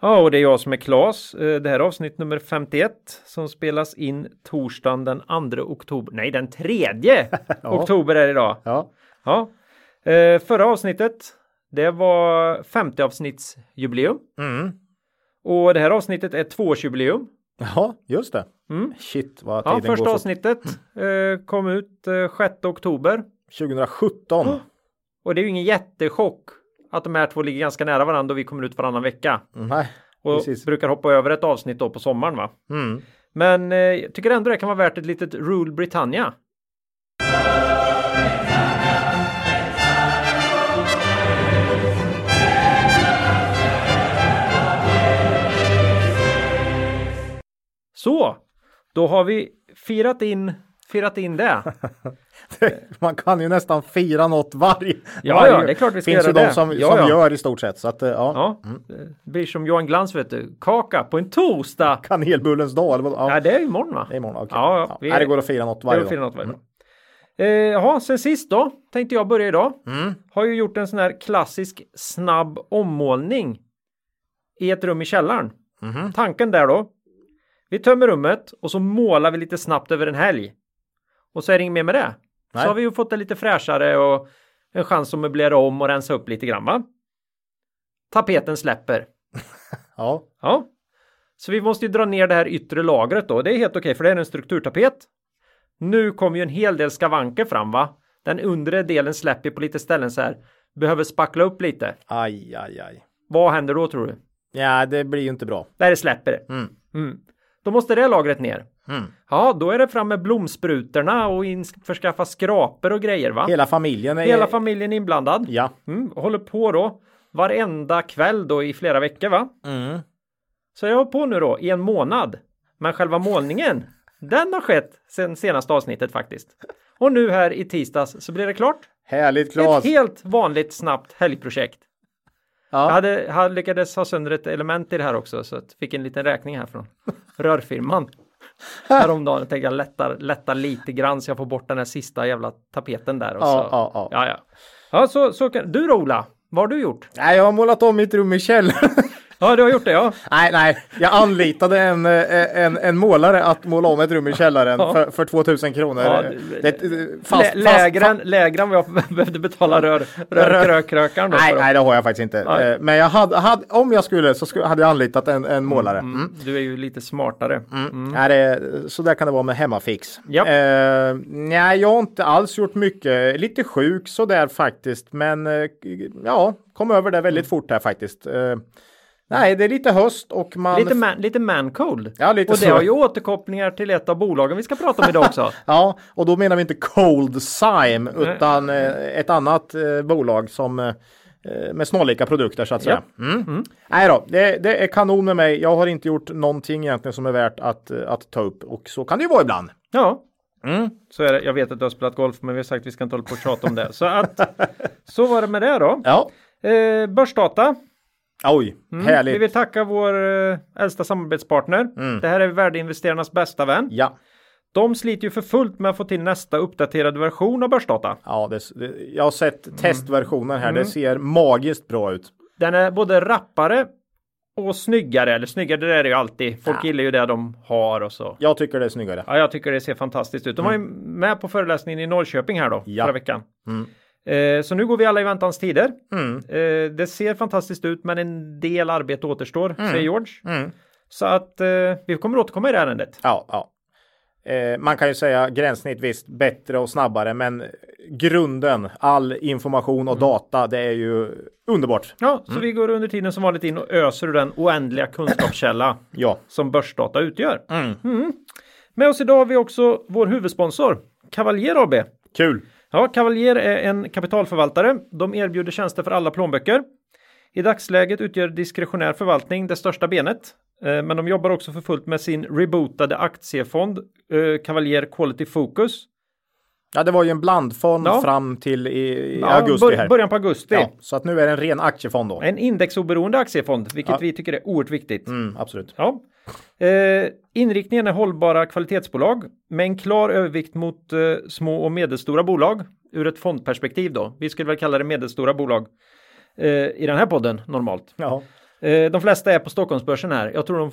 Ja, och det är jag som är Klas. Eh, Det här är avsnitt nummer 51 som spelas in torsdagen den 2 oktober. Nej, den 3 oktober är det idag. Ja, Ja. Eh, Förra avsnittet, det var 50 avsnittsjubileum. mm. Och det här avsnittet är tvåårsjubileum. ja just det. Mm. Shit vad Ja, tiden första går fort. avsnittet eh, kom ut eh, 6 oktober. 2017. Och det är ju ingen jättechock att de här två ligger ganska nära varandra och vi kommer ut varannan vecka. Nej, Och precis. brukar hoppa över ett avsnitt då på sommaren va? Mm. Men eh, jag tycker ändå det kan vara värt ett litet Rule Britannia. Så, då har vi firat in, firat in det. Man kan ju nästan fira något varje. Ja, varje. ja, det är klart vi ska finns göra ju de det. som, Ja, som ja. gör i stort sett. Så att, eh, ja. Ja, det blir som Johan Glans vet du, kaka på en torsdag. Kanelbullens dag. Eller vad? Ja, Ja, det är imorgon va? det är imorgon. okej. Ja, ja, vi- Nej, det går att fira något Det varje dag. något varje dag. Eh, Jaha, sen sist då tänkte jag börja idag. Mm. Har ju gjort en sån här klassisk snabb ommålning i ett rum i källaren. Mhm. Tanken där då. Vi tömmer rummet och så målar vi lite snabbt över en helg. Och så är det inget mer med det. Nej. Så har vi ju fått det lite fräschare och en chans att möblera om och rensa upp lite grann va? Tapeten släpper. Ja, Ja. Så vi måste ju dra ner det här yttre lagret då. Det är helt okej för det är en strukturtapet. Nu kommer ju en hel del skavanker fram va? Den undre delen släpper på lite ställen så här. Behöver spackla upp lite. aj, aj, aj. Vad händer då tror du? Ja, det blir ju inte bra. Där det släpper. Mm. Mm. Då måste det lagret ner. Mm. Ja, då är det fram med blomsprutorna och införskaffa skraper och grejer va? Hela familjen är... Hela familjen inblandad. Ja. Mm, håller på då varenda kväll då i flera veckor va? Mm. Så jag har på nu då i en månad. Men själva målningen, den har skett sen senaste avsnittet faktiskt. Och nu här i tisdags så blir det klart. Härligt Claes. Ett helt vanligt snabbt helgprojekt. Jag Ja. hade, hade lyckades ha sönder ett element i det här också så att fick en liten räkning här från rörfirman. Häromdagen jag tänkte jag lättar, lättar lite grann så jag får bort den här sista jävla tapeten där. Och Ja, så, ja, ja. ja, ja. ja så, så kan, du då Ola, vad har du gjort? Nej, jag har målat om mitt rum i källaren. Ja, du har gjort det ja. nej, nej, jag anlitade en, eh, en, en målare att måla om ett rum i källaren Ja. för, för 2000 kronor. Ja, det, det, fast, Lä, lägre, än, lägre än vad jag behövde betala rör, rör, rökrökaren då. Nej, nej, det har jag faktiskt inte. Nej. Eh, Men jag hade, hade, om jag skulle så skulle, hade jag anlitat en, en målare. Mm. Mm, du är ju lite smartare. Mm. Nej, det, så där kan det vara med hemmafix. Ja. Eh, nej, jag har inte alls gjort mycket. Lite sjuk sådär faktiskt. Men eh, ja, kom över det väldigt fort här faktiskt. Eh, nej, det är lite höst och man... Lite, man, lite man-cold. Ja, lite och det så. har ju återkopplingar till ett av bolagen vi ska prata om idag också. Ja, och då menar vi inte Cold Sime utan eh, ett annat eh, bolag som eh, med snarlika produkter så att säga. Mm. Nej då, det, det är kanon med mig. Jag har inte gjort någonting egentligen som är värt att, att ta upp och så kan det ju vara ibland. Ja, Mm. så är det. Jag vet att du har spelat golf, men vi har sagt att vi ska inte hålla på och tjata om det. Så att, så var det med det då. Ja, Eh, börsdata. Oj, Mm. härligt. Vi vill tacka vår eh, äldsta samarbetspartner. Mm. Det här är värdeinvesterarnas bästa vän. Ja, De sliter ju för fullt med att få till nästa uppdaterade version av börsdata. ja det, det, jag har sett testversionen här. Mm. Det ser magiskt bra ut. Den är både rappare och snyggare. Eller snyggare, det är det ju alltid. Folk Ja. gillar ju det de har och så. Jag tycker det är snyggare. Ja, jag tycker det ser fantastiskt ut. De var ju med på föreläsningen i Norrköping här då, Ja. förra veckan. Mm. Eh, så nu går vi alla i väntans tider. Mm. Eh, det ser fantastiskt ut, men en del arbete återstår, säger George. Mm. Så att eh, vi kommer återkomma i det här ärendet. Ja, ja. Man kan ju säga gränssnitt visst bättre och snabbare, men grunden, all information och data, det är ju underbart. Ja, så vi går under tiden som vanligt in och öser ur den oändliga kunskapskälla Ja. som börsdata utgör. Mm. Med oss idag har vi också vår huvudsponsor, Cavalier AB. Kul. Ja, Cavalier är en kapitalförvaltare. De erbjuder tjänster för alla plånböcker. I dagsläget utgör diskretionär förvaltning det största benet. Eh, men de jobbar också för fullt med sin rebootade aktiefond eh, Cavalier Quality Focus. Ja, det var ju en blandfond Ja. fram till i, Ja, augusti här. Början på augusti. Ja, så att nu är det en ren aktiefond då. En indexoberoende aktiefond, vilket vi tycker är oerhört viktigt. Mm, absolut. Ja. Eh, inriktningen är hållbara kvalitetsbolag med en klar övervikt mot eh, små och medelstora bolag ur ett fondperspektiv då. Vi skulle väl kalla det medelstora bolag eh, i den här podden normalt. Ja. Eh, de flesta är på Stockholmsbörsen här. Jag tror de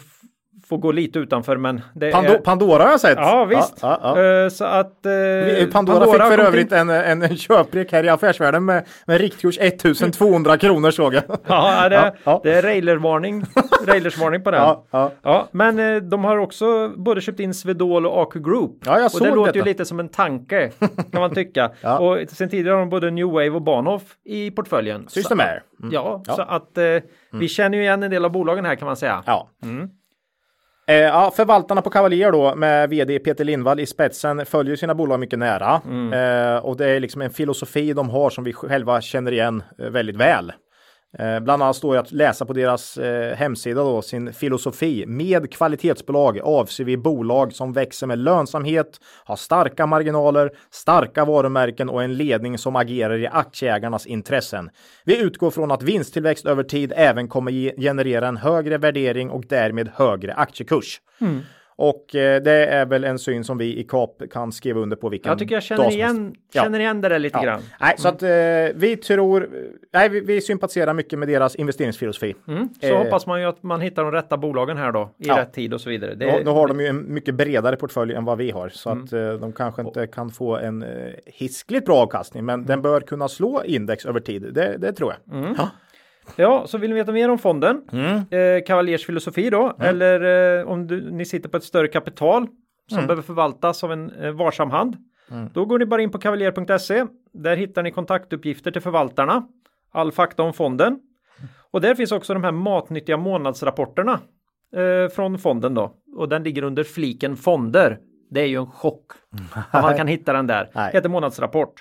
får gå lite utanför men det Pando är... Pandora har jag sett. Ja visst. Ja, ja, ja. Eh, så att... eh, Vi- Pandora, fick har för övrigt in- en, en, en köprek här i affärsvärlden med, med riktkurs 1200 kronor såg jag. Ja, det, det är railervarning, railersvarning på den. Ja, men eh, de har också både köpt in Swedol och AQ Group. Ja, jag och såg det låter ju lite som en tanke, kan man tycka. Och sen tidigare har de både New Wave och Bahnhof i portföljen. Systemair. Så, ja, Ja. så att eh, vi känner ju igen en del av bolagen här kan man säga. Ja. Eh, ja, förvaltarna på Cavalier då med vd Peter Lindvall i spetsen följer sina bolag mycket nära. Eh, och det är liksom en filosofi de har som vi själva känner igen eh, väldigt väl. Eh, bland annat står det att läsa på deras eh, hemsida då sin filosofi. Med kvalitetsbolag avser vi bolag som växer med lönsamhet, har starka marginaler, starka varumärken och en ledning som agerar i aktieägarnas intressen. Vi utgår från att vinsttillväxt över tid även kommer generera en högre värdering och därmed högre aktiekurs. Mm. Och eh, det är väl en syn som vi i KAP kan skriva under på vilken Jag tycker jag känner igen, Ja. känner igen det där lite Ja. grann. Nej, så att eh, vi tror, nej, vi, vi sympatiserar mycket med deras investeringsfilosofi. Mm. Så Eh, hoppas man ju att man hittar de rätta bolagen här då i Ja. rätt tid och så vidare. Det, Nu, har de ju en mycket bredare portfölj än vad vi har så Mm. att eh, de kanske inte kan få en eh, hiskligt bra avkastning, men Mm. den bör kunna slå index över tid. Det, det tror jag. Ja. Ja, så vill ni veta mer om fonden, Mm. eh, Cavaliers filosofi då, eller eh, om du, ni sitter på ett större kapital som Mm. behöver förvaltas av en eh, varsam hand. Då går ni bara in på kavaljer.se. Där hittar ni kontaktuppgifter till förvaltarna, all fakta om fonden. Och där finns också de här matnyttiga månadsrapporterna eh, från fonden då. Och den ligger under fliken fonder. Det är ju en chock. Att man kan hitta den där. Nej. Heter månadsrapport.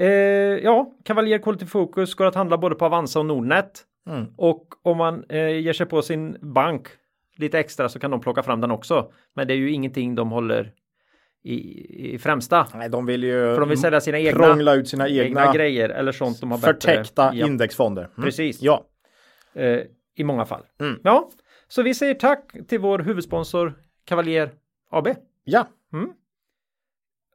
Eh, ja, Cavalier Quality Focus går att handla både på Avanza och Nordnet. Mm. Och om man eh, ger sig på sin bank lite extra så kan de plocka fram den också. Men det är ju ingenting de håller i, i främsta. Nej, de vill ju För de vill sälja sina egna, prångla ut sina egna, egna grejer eller sånt de har bättre. förtäckta ja, indexfonder. Mm. Precis. Ja. eh, I många fall. Mm. Ja, så vi säger tack till vår huvudsponsor Cavalier AB. ja.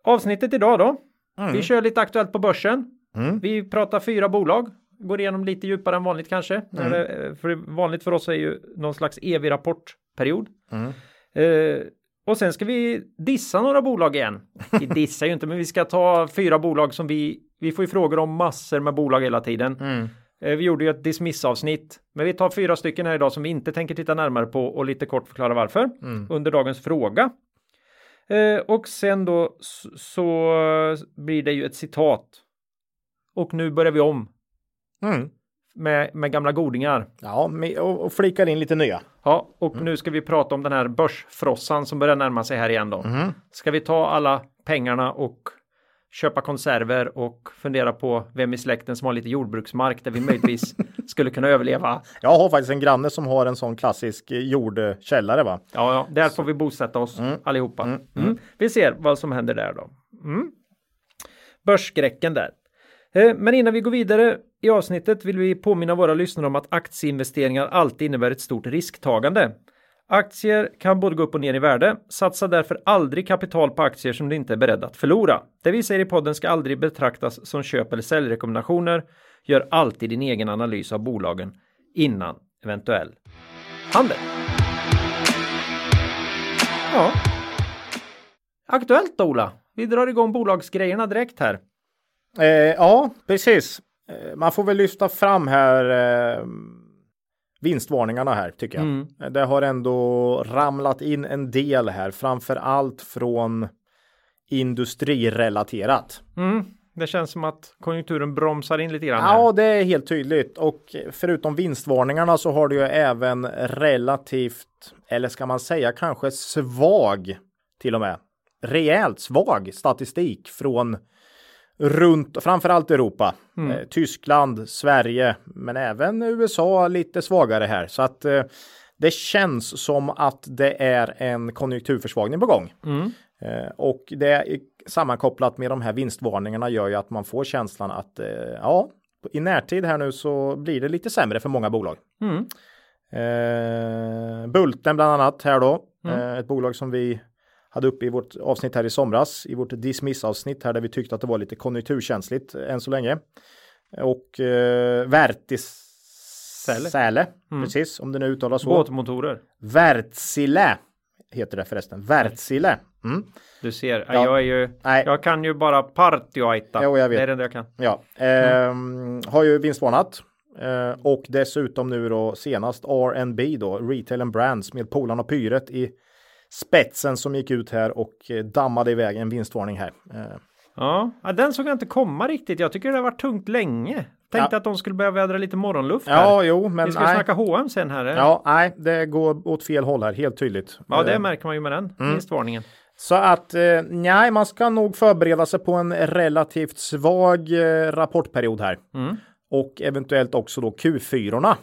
Avsnittet idag då. Mm. Vi kör lite aktuellt på börsen. Mm. Vi pratar fyra bolag. Går igenom lite djupare än vanligt kanske. Mm. Eller, För vanligt för oss är ju någon slags evig rapportperiod. Mm. Eh, och sen ska vi dissa några bolag igen. Vi dissar ju inte, men vi ska ta fyra bolag som vi, vi får ju frågor om massor med bolag hela tiden. Mm. Eh, vi gjorde ju ett dismissavsnitt, men vi tar fyra stycken här idag som vi inte tänker titta närmare på och lite kort förklara varför Mm. under dagens fråga. Eh, och sen då så, blir det ju ett citat. Och nu börjar vi om Mm. med, med gamla godingar. Ja, och, och flikar in lite nya. Ja, och nu ska vi prata om den här börsfrossan som börjar närma sig här igen då. Mm. Ska vi ta alla pengarna och köpa konserver och fundera på vem i släkten som har lite jordbruksmark där vi möjligtvis skulle kunna överleva? Jag har faktiskt en granne som har en sån klassisk eh, jordkällare va. Ja, ja, där får vi bosätta oss allihopa. Mm. Vi ser vad som händer där då. Mm. Börsskräcken där. Eh, Men innan vi går vidare i avsnittet vill vi påminna våra lyssnare om att aktieinvesteringar alltid innebär ett stort risktagande. Aktier kan både gå upp och ner i värde. Satsa därför aldrig kapital på aktier som du inte är beredd att förlora. Det vi säger i podden ska aldrig betraktas som köp eller säljrekommendationer. Gör alltid din egen analys av bolagen innan eventuell handel. Ja. Aktuellt då, Ola. Vi drar igång bolagsgrejerna direkt här. Eh, ja, precis. Eh, man får väl lyfta fram här eh, vinstvarningarna här tycker jag. Mm. Eh, Det har ändå ramlat in en del här, framför allt från industrirelaterat. Mm. Det känns som att konjunkturen bromsar in lite grann. Ja, här. det är helt tydligt och förutom vinstvarningarna så har du ju även relativt, eller ska man säga kanske svag till och med, rejält svag statistik från runt, framförallt Europa, eh, Tyskland, Sverige, men även USA lite svagare här. Så att eh, det känns som att det är en konjunkturförsvagning på gång. Eh, och det är sammankopplat med de här vinstvarningarna gör ju att man får känslan att eh, ja, i närtid här nu så blir det lite sämre för många bolag. Mm. Eh, Bulten bland annat här då, Mm. eh, ett bolag som vi hade uppe i vårt avsnitt här i somras, i vårt dismiss-avsnitt här där vi tyckte att det var lite konjunkturkänsligt eh, än så länge. Och eh, Vertis Säle. Mm. precis, om det nu uttalas så. Båtmotorer. Wärtsilä heter det förresten. Wärtsilä. Mm. Du ser, Ja. jag är ju, Nej. jag kan ju bara partioaita. Jo, jag vet. Det är det enda jag kan. Ja, ehm, har ju vinstvarnat. Eh, och dessutom nu då senast R&B då, Retail and Brands med Polarn och Pyret i spetsen som gick ut här och eh, dammade iväg en vinstvarning här. Eh, Ja, den såg jag inte komma riktigt. Jag tycker det har varit tungt länge. Tänkte Ja. att de skulle börja vädra lite morgonluft här. ja, jo, men Vi ska nej. snacka H&M sen här. Ja, Ja, nej, det går åt fel håll här, helt tydligt. ja, det Eh, märker man ju med den Mm. vinstvarningen. Så att eh, nej, man ska nog förbereda sig på en relativt svag eh, rapportperiod här. Mm. Och eventuellt också då Q4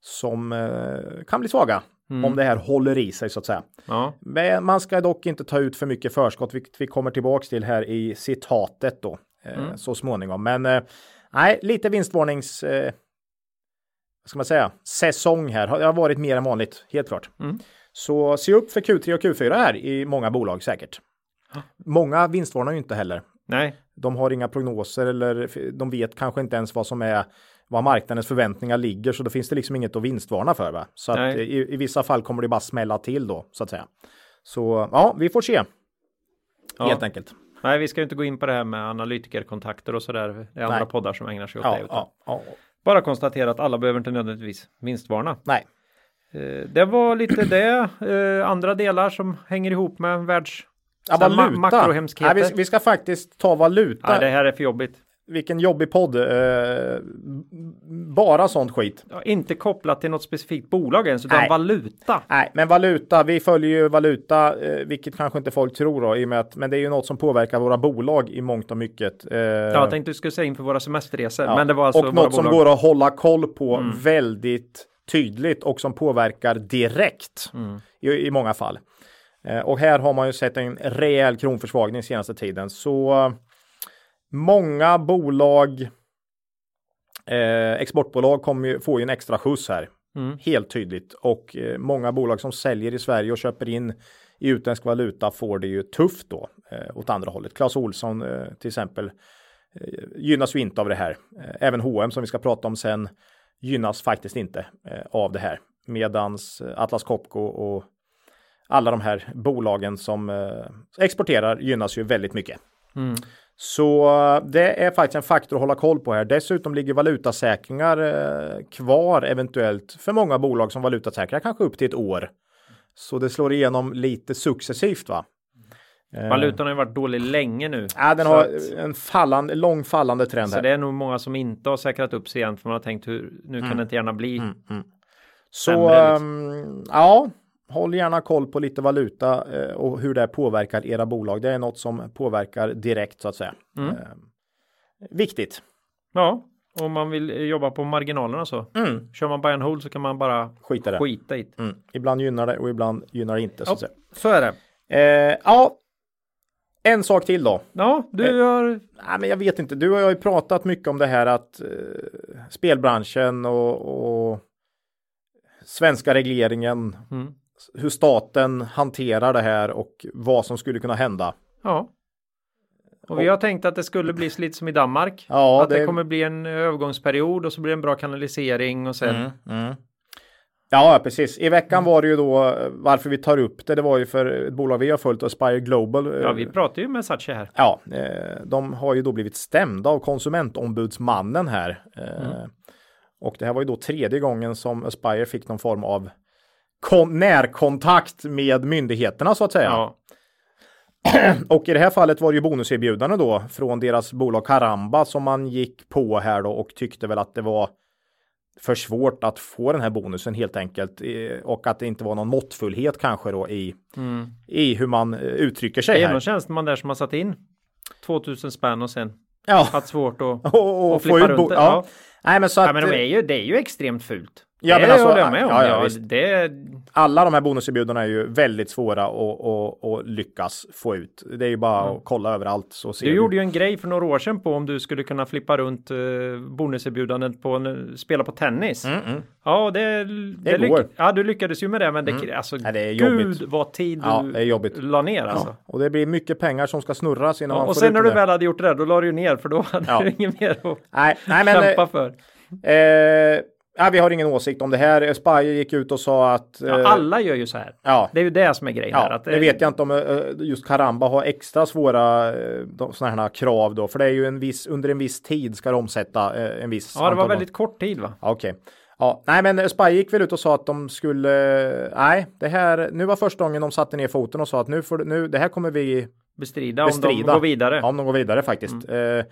som eh, kan bli svaga Mm. om det här håller i sig så att säga. Ja, Men man ska dock inte ta ut för mycket förskott, vilket vi kommer tillbaks till här i citatet då eh, Mm. så småningom. Men eh, nej, lite vinstvarnings eh, vad ska man säga, säsong här. Det har varit mer än vanligt, helt klart. Mm. Så se upp för Q3 och Q4 här i många bolag säkert. Många vinstvarnar ju inte heller. nej, De har inga prognoser eller de vet kanske inte ens vad som är vad marknadens förväntningar ligger så då finns det liksom inget att vinstvarna för. Va? Så att i, i vissa fall kommer det bara smälla till då så att säga. Så ja, vi får se. Ja. Helt enkelt. nej, vi ska ju inte gå in på det här med analytikerkontakter och sådär. Det är andra Nej. poddar som ägnar sig åt Ja, det. Utan ja. Bara konstatera att alla behöver inte nödvändigtvis vinstvarna. Nej, Eh, Det var lite det. Eh, Andra delar som hänger ihop med världs... ja, ma- valuta. makrohemskheter. Nej, vi, vi ska faktiskt ta valuta. Nej, det här är för jobbigt. Vilken jobbig podd. Eh, bara sånt skit. Ja, inte kopplat till något specifikt bolag ens, utan Nej. valuta. Nej, men valuta, vi följer ju valuta, eh, vilket kanske inte folk tror då, i och med att, men det är ju något som påverkar våra bolag i mångt och mycket. Eh, Ja, jag tänkte du skulle säga inför våra semesterresor, ja. men det var alltså och något som bolag. Mm. går att hålla koll på väldigt tydligt och som påverkar direkt Mm. i, i många fall. Eh, och här har man ju sett en rejäl kronförsvagning senaste tiden. Så många bolag, eh, exportbolag kommer ju få ju en extra skjuts här. Mm. Helt tydligt. Och eh, många bolag som säljer i Sverige och köper in i utländsk valuta får det ju tufft då eh, åt andra hållet. Clas Olsson eh, till exempel eh, gynnas ju inte av det här. Eh, även H&M som vi ska prata om sen gynnas faktiskt inte eh, av det här. Medans Atlas Copco och alla de här bolagen som exporterar gynnas ju väldigt mycket. Mm. Så eh, det är faktiskt en faktor att hålla koll på här. Dessutom ligger valutasäkringar eh, kvar eventuellt för många bolag som valutasäkrar kanske upp till ett år. Så det slår igenom lite successivt va. Eh, Valutan har ju varit dålig länge nu. Ja, den har att- en fallande, lång fallande trend Så här. det är nog många som inte har säkrat upp sig än, för man har tänkt hur, nu kan det inte gärna bli. Mm, mm. Så sämre, liksom. ehm, ja, håll gärna koll på lite valuta eh, och hur det påverkar era bolag. Det är något som påverkar direkt så att säga. Mm. Eh, viktigt. Ja, om man vill eh, jobba på marginalerna så. Mm. Kör man buy and hold så kan man bara Skita det. skita i det. Mm. Ibland gynnar det och ibland gynnar det inte. Så, Ja. att säga. Så är det. Eh, ja, en sak till då. Ja, du Eh. har... Nej, men jag vet inte. Du och jag har ju pratat mycket om det här att eh, spelbranschen och, och svenska regleringen, Mm. Hur staten hanterar det här och vad som skulle kunna hända. Ja. Och vi har tänkt att det skulle bli lite som i Danmark. Ja, att det... det- kommer bli en övergångsperiod och så blir det en bra kanalisering och sen. Mm, mm. Ja, precis. I veckan var det ju då varför vi tar upp det. Det var ju för ett bolag vi har följt, Aspire Global. Ja, vi pratar ju med Saatchi här. Ja, eh, de har ju då blivit stämda av konsumentombudsmannen här. Eh, Och det här var ju då tredje gången som Aspire fick någon form av kon- närkontakt med myndigheterna så att säga. Ja. Och i det här fallet var det ju bonuserbjudande då från deras bolag Karamba som man gick på här då och tyckte väl att det var för svårt att få den här bonusen helt enkelt eh, och att det inte var någon måttfullhet kanske då i, Mm. i hur man eh, uttrycker sig Det är någon tjänsteman där som har satt in 2000 spänn och sen Ja, haft svårt att och, och, och flippa runt bo- det. ja. Ja. Nej men så att Ja, men de är ju, det är ju extremt fult. Ja, det men alltså, håller jag med om. ja, Ja, ja, det, Alla de här bonuserbjudandena är ju väldigt svåra att, lyckas få ut. Det är ju bara att kolla överallt så ser du gjorde ju en grej för några år sedan på om du skulle kunna flippa runt uh, bonuserbjudandet på en, spela på tennis. Ja, det, det, går. lyck- ja, du lyckades ju med det, men det, alltså, Ja, det är gud jobbigt. vad tid du Ja, det är jobbigt. la ner alltså. Ja, och det blir mycket pengar som ska snurras innan man och får sen när det du väl hade gjort det där, då la du ju ner för då hade Ja. du inget mer att Nej, nej men kämpa för. eh, ja, vi har ingen åsikt om det här. Spire gick ut och sa att... eh, Ja, alla gör ju så här. ja, Det är ju det som är grejen här. Ja, Att det vet jag inte om eh, just Karamba har extra svåra sådana här krav då, för det är ju en viss, under en viss tid ska de omsätta eh, en viss Ja, det var väldigt kort tid va? Ja, Okej. Ja, nej men Spy gick väl ut och sa att de skulle, nej, det här, nu var första gången de satte ner foten och sa att nu får nu, det här kommer vi Bestrida, bestrida. om de går vidare. Ja, om de går vidare faktiskt. Eh,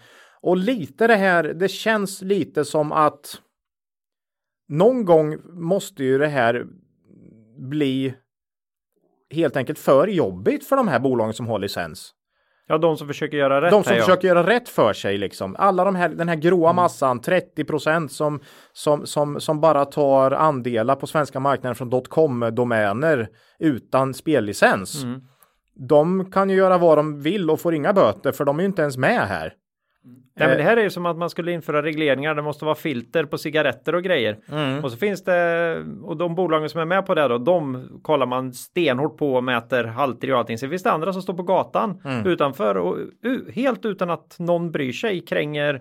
och lite det här, det känns lite som att någon gång måste ju det här bli helt enkelt för jobbigt för de här bolagen som har licens. Ja, de som försöker göra rätt De som här, ja. försöker göra rätt för sig liksom. Alla de här, den här Mm. gråa massan, 30 procent som, som, som, som bara tar andelar på svenska marknaden från .com-domäner utan spellicens. Mm. De kan ju göra vad de vill och får inga böter för de är ju inte ens med här. Nej, men det Eh. här är ju som att man skulle införa regleringar. Det måste vara filter på cigaretter och grejer. Mm. Och så finns det och de bolagen som är med på det då, de kollar man stenhårt på och mäter halter och allting. Sen finns det andra som står på gatan Mm. utanför och helt utan att någon bryr sig kränger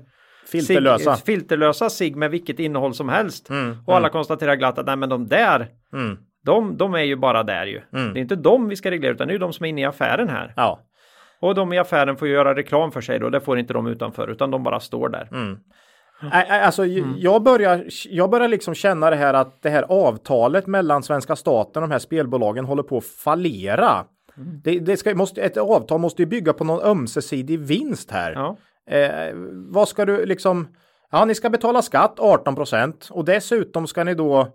Filterlösa. Sig, filterlösa sig med vilket innehåll som helst. Mm, Och alla konstaterar glatt att nej, men de där, Mm. de, de är ju bara där ju. Mm. Det är inte de vi ska reglera utan det är ju de som är inne i affären här. Ja. Och de i affären får ju göra reklam för sig då, det får inte de utanför utan de bara står där. Mm. Ä- Alltså, Mm. jag, börjar, jag börjar liksom känna det här att det här avtalet mellan svenska staten och de här spelbolagen håller på att fallera. Mm. Det, det ska, måste, ett avtal måste ju bygga på någon ömsesidig vinst här. Ja. Eh, vad ska du liksom? Ja, ni ska betala skatt 18 procent och dessutom ska ni då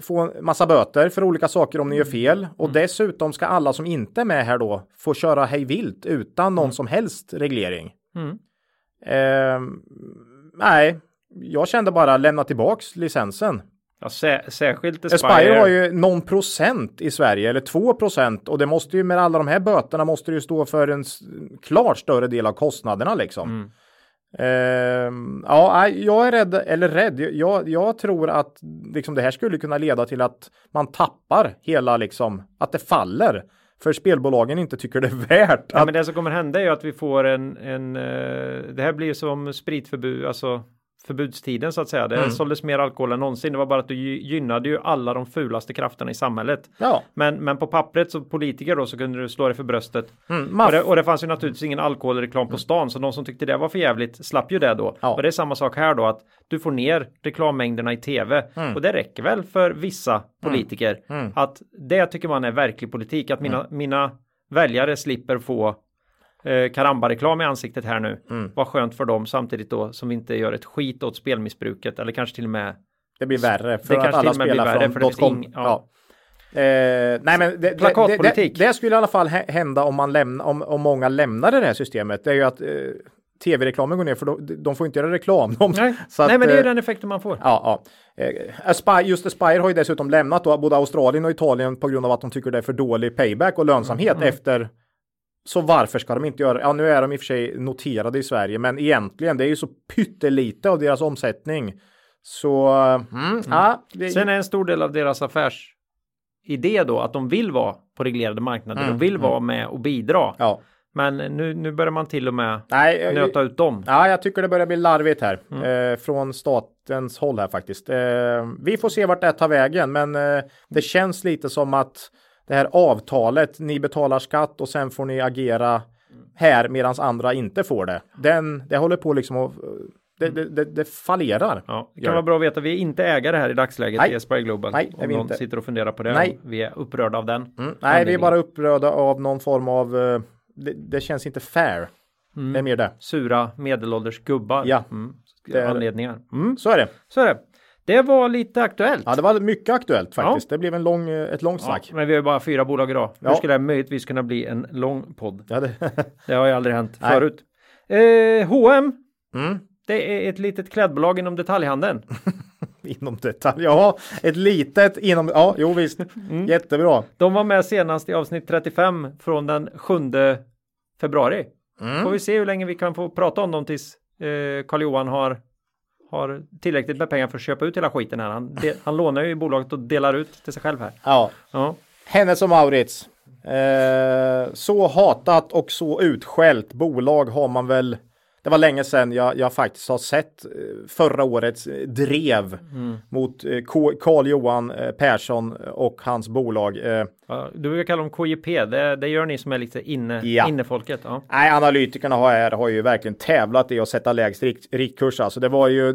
få en massa böter för olika saker om ni gör fel och dessutom ska alla som inte är med här då få köra hej vilt utan någon som helst reglering. Mm. Ehm, nej, jag kände bara lämna tillbaks licensen. Ja, sä, särskilt Aspire har ju någon procent i Sverige eller 2 procent och det måste ju med alla de här böterna måste det ju stå för en klart större del av kostnaderna liksom. Ehm, ja, jag är rädd, eller rädd, jag, jag tror att liksom det här skulle kunna leda till att man tappar hela liksom, att det faller. För spelbolagen inte tycker det är värt Ja, att men det som kommer hända är ju att vi får en, en eh, det här blir som spritförbud, alltså förbudstiden så att säga. Det Mm. såldes mer alkohol än någonsin. Det var bara att du gy- gynnade ju alla de fulaste krafterna i samhället. Ja, Men, men på pappret som politiker då så kunde du slå dig för bröstet. mm, Och det, och det fanns ju naturligtvis ingen alkoholreklam på stan så de som tyckte det var för jävligt slapp ju det då. Ja. Och det är samma sak här då att du får ner reklammängderna i tv Mm. och det räcker väl för vissa politiker Mm. att det tycker man är verklig politik att mina, mina väljare slipper få eh, karamba-reklam i ansiktet här nu. Mm. Vad skönt för dem samtidigt då som inte gör ett skit åt spelmissbruket eller kanske till och med Det blir värre för Det att alla spelar för från finns .com. ing- ja. ja. Eh, nej men det, det, det, Plakatpolitik. det, det skulle i alla fall hä- hända om, man lämna, om, om många lämnade det här systemet. Det är ju att eh, tv-reklamen går ner för de, de får inte göra reklam. De, Nej, att, Nej men det är eh, den effekten man får. Ja, ja. Eh, Aspire, just Aspire har ju dessutom lämnat då, både Australien och Italien på grund av att de tycker det är för dålig payback och lönsamhet Mm. efter. Så varför ska de inte göra? Ja, nu är de i och för sig noterade i Sverige, men egentligen det är ju så pyttelite av deras omsättning. Så mm, ja, det, Sen är en stor del av deras affärsidé då att de vill vara på reglerade marknader. Mm, De vill vara med och bidra. ja. Men nu, nu börjar man till och med Nej, eh, nöta ut dem. Ja, jag tycker det börjar bli larvigt här Mm. eh, från statens håll här faktiskt. Eh, vi får se vart det tar vägen, men eh, det känns lite som att det här avtalet, ni betalar skatt och sen får ni agera här medan andra inte får det. Den, det håller på liksom att det, det, det, det fallerar. Ja, det kan vara bra att veta. Vi är inte ägare här i dagsläget Nej. i Aspire Global. Nej, om någon inte. sitter och funderar på det. Nej. Vi är upprörda av den. Mm. Nej, vi är bara upprörda av någon form av eh, det, det känns inte fair. Det är mer det. Sura medelålders gubbar. Ja. Mm. Anledningar. Mm. Så är det. Så är det. Det var lite aktuellt. Ja, det var mycket aktuellt faktiskt. Det blev en lång, eh, ett långt Ja, snack. men vi har ju bara fyra bolag idag. Hur Ja. skulle det möjligtvis kunna bli en lång podd? Ja, det, Det har ju aldrig hänt Nej. förut. Eh, H&M mm. Det är ett litet klädbolag inom detaljhandeln. Inom detalj, ja, ett litet inom, ja, jo visst, mm. jättebra. De var med senast i avsnitt 35 från den 7 februari. Mm. Får vi se hur länge vi kan få prata om dem tills eh, Karl-Johan har, har tillräckligt med pengar för att köpa ut hela skiten här. Han, de, han lånar ju i bolaget och delar ut till sig själv här. Ja. ja. Hennes och Maurits. Eh, så hatat och så utskällt bolag har man väl det var länge sedan jag, jag faktiskt har sett eh, förra årets drev mm. mot eh, Carl Johan eh, Persson och hans bolag. Ja, du brukar kalla dem KJP, det, det gör ni som är lite inne, ja. innefolket. Ja. Nej, analytikerna har, har ju verkligen tävlat i att sätta lägst riktkurs. Alltså det var ju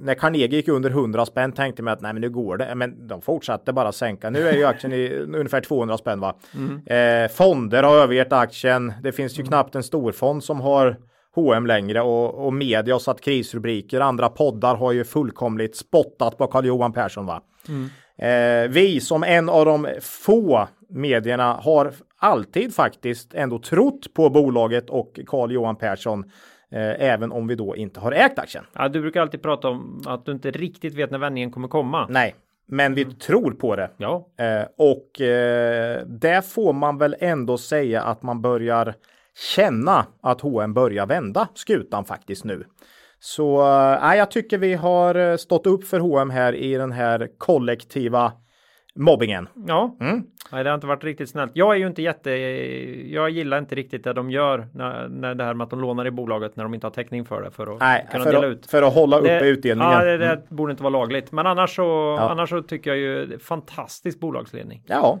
när Carnegie gick under 100 spänn tänkte man att nej men nu går det. Men de fortsatte bara sänka. Nu är ju aktien i ungefär 200 spänn va. Mm. Eh, fonder har övergett aktien. Det finns ju mm. knappt en storfond som har H&M längre och, och media har satt krisrubriker. Andra poddar har ju fullkomligt spottat på Carl-Johan Persson. Va? Mm. Eh, vi som en av de få medierna har alltid faktiskt ändå trott på bolaget och Carl-Johan Persson. Eh, även om vi då inte har ägt aktien. Ja, du brukar alltid prata om att du inte riktigt vet när vändningen kommer komma. Nej, men vi mm. tror på det. Ja. Eh, och eh, det får man väl ändå säga att man börjar känna att H&M börjar vända skutan faktiskt nu. Så äh, jag tycker vi har eh, stått upp för H&M här i den här kollektiva mobbingen. Ja, mm. nej, det har inte varit riktigt snällt. Jag är ju inte jätte. Jag gillar inte riktigt det de gör när, när det här med att de lånar i bolaget när de inte har täckning för det för att nej, kunna för dela att, ut. För att hålla uppe det, utdelningen. Ja, det, det mm. borde inte vara lagligt, men annars så, ja. annars så tycker jag ju fantastisk bolagsledning. Ja,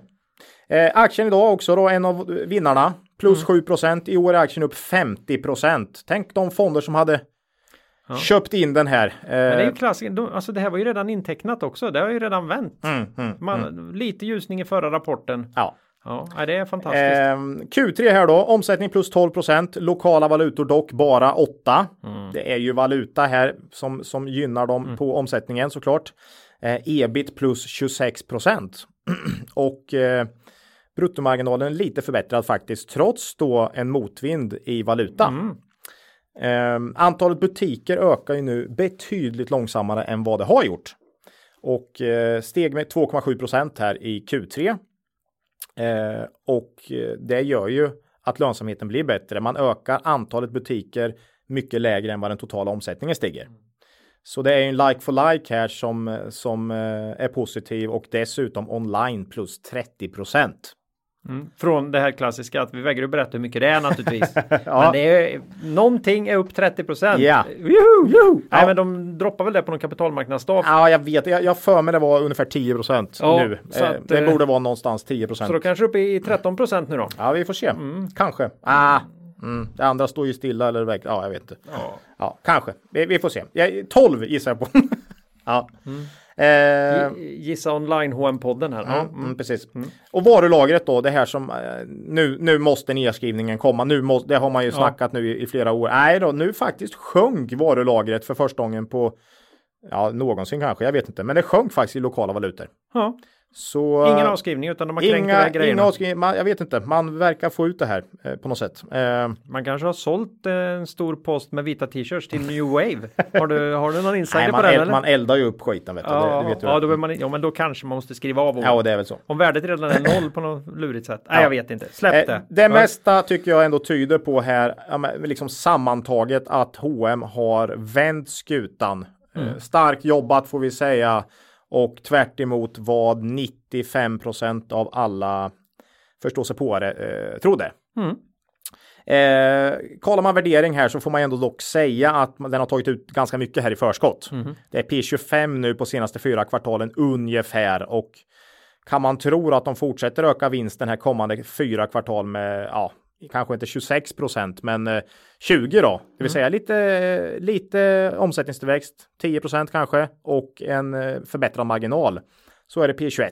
eh, aktien idag också då en av vinnarna plus mm. 7 procent. I år är aktien upp 50 procent. Tänk de fonder som hade ja. köpt in den här. Men det är ju eh, klassiskt. Alltså det här var ju redan intecknat också. Det har ju redan vänt. Mm, mm, Man, mm. Lite ljusning i förra rapporten. Ja. Ja, det är fantastiskt. Eh, Q3 här då, omsättning plus 12 procent, lokala valutor dock bara 8. Mm. Det är ju valuta här som, som gynnar dem mm. på omsättningen såklart. Eh, ebit plus 26 procent. och eh, bruttomarginalen lite förbättrad faktiskt, trots då en motvind i valuta. Mm. Um, antalet butiker ökar ju nu betydligt långsammare än vad det har gjort. Och uh, steg med 2,7 procent här i Q3. Uh, och uh, det gör ju att lönsamheten blir bättre. Man ökar antalet butiker mycket lägre än vad den totala omsättningen stiger. Så det är en like for like här som, som är positiv och dessutom online plus 30 procent. Mm. Från det här klassiska att vi vägrar att berätta hur mycket det är naturligtvis. ja. Men det är, någonting är upp 30 procent. Ja. Ja. Nej men de droppar väl det på någon kapitalmarknadsdag. Ja jag vet, jag, jag för mig det var ungefär 10 procent ja, nu. Eh, det eh, borde vara någonstans 10 procent. Så då kanske uppe i 13 procent nu då? Ja vi får se, mm. kanske. Ah. Mm. Det andra står ju stilla eller väg. Ja, jag vet inte. Ja, ja kanske. Vi, vi får se. Jag, 12 gissar jag på. ja. Mm. Eh, Gissa online hm podden här. Ja, mm. precis. Mm. Och varulagret då, det här som eh, nu, nu måste nedskrivningen komma. Nu måste, det har man ju snackat ja. nu i, i, flera år. Nej då, nu faktiskt sjönk varulagret för första gången på ja, någonsin kanske. Jag vet inte, men det sjönk faktiskt i lokala valutor. Ja. Så, ingen avskrivning utan de har kränkt inga, grejerna. Inga avskrivning, man, jag vet inte, man verkar få ut det här eh, på något sätt. Eh, man kanske har sålt eh, en stor post med vita t-shirts till New Wave. har, du, har du någon insider på det? Eller? Man eldar ju upp skiten. Vet. Ja, det, vet ja, då man, ja, men då kanske man måste skriva av. Ja, det är väl så. Om värdet redan är noll på något lurigt sätt. Nej, jag vet inte. Släpp eh, det. Det mesta tycker jag ändå tyder på här, liksom sammantaget att H&M har vänt skutan. Eh, mm. Starkt jobbat får vi säga. Och tvärt vad 95 procent av alla förståsigpåare eh, trodde. Mm. Eh, kollar man värdering här så får man ändå dock säga att den har tagit ut ganska mycket här i förskott. Mm. Det är P25 nu på senaste fyra kvartalen ungefär och kan man tro att de fortsätter öka vinsten här kommande fyra kvartal med ja, kanske inte 26 procent, men 20 eh, då, det vill mm. säga lite, lite omsättningstillväxt, 10 procent kanske och en eh, förbättrad marginal. Så är det P21.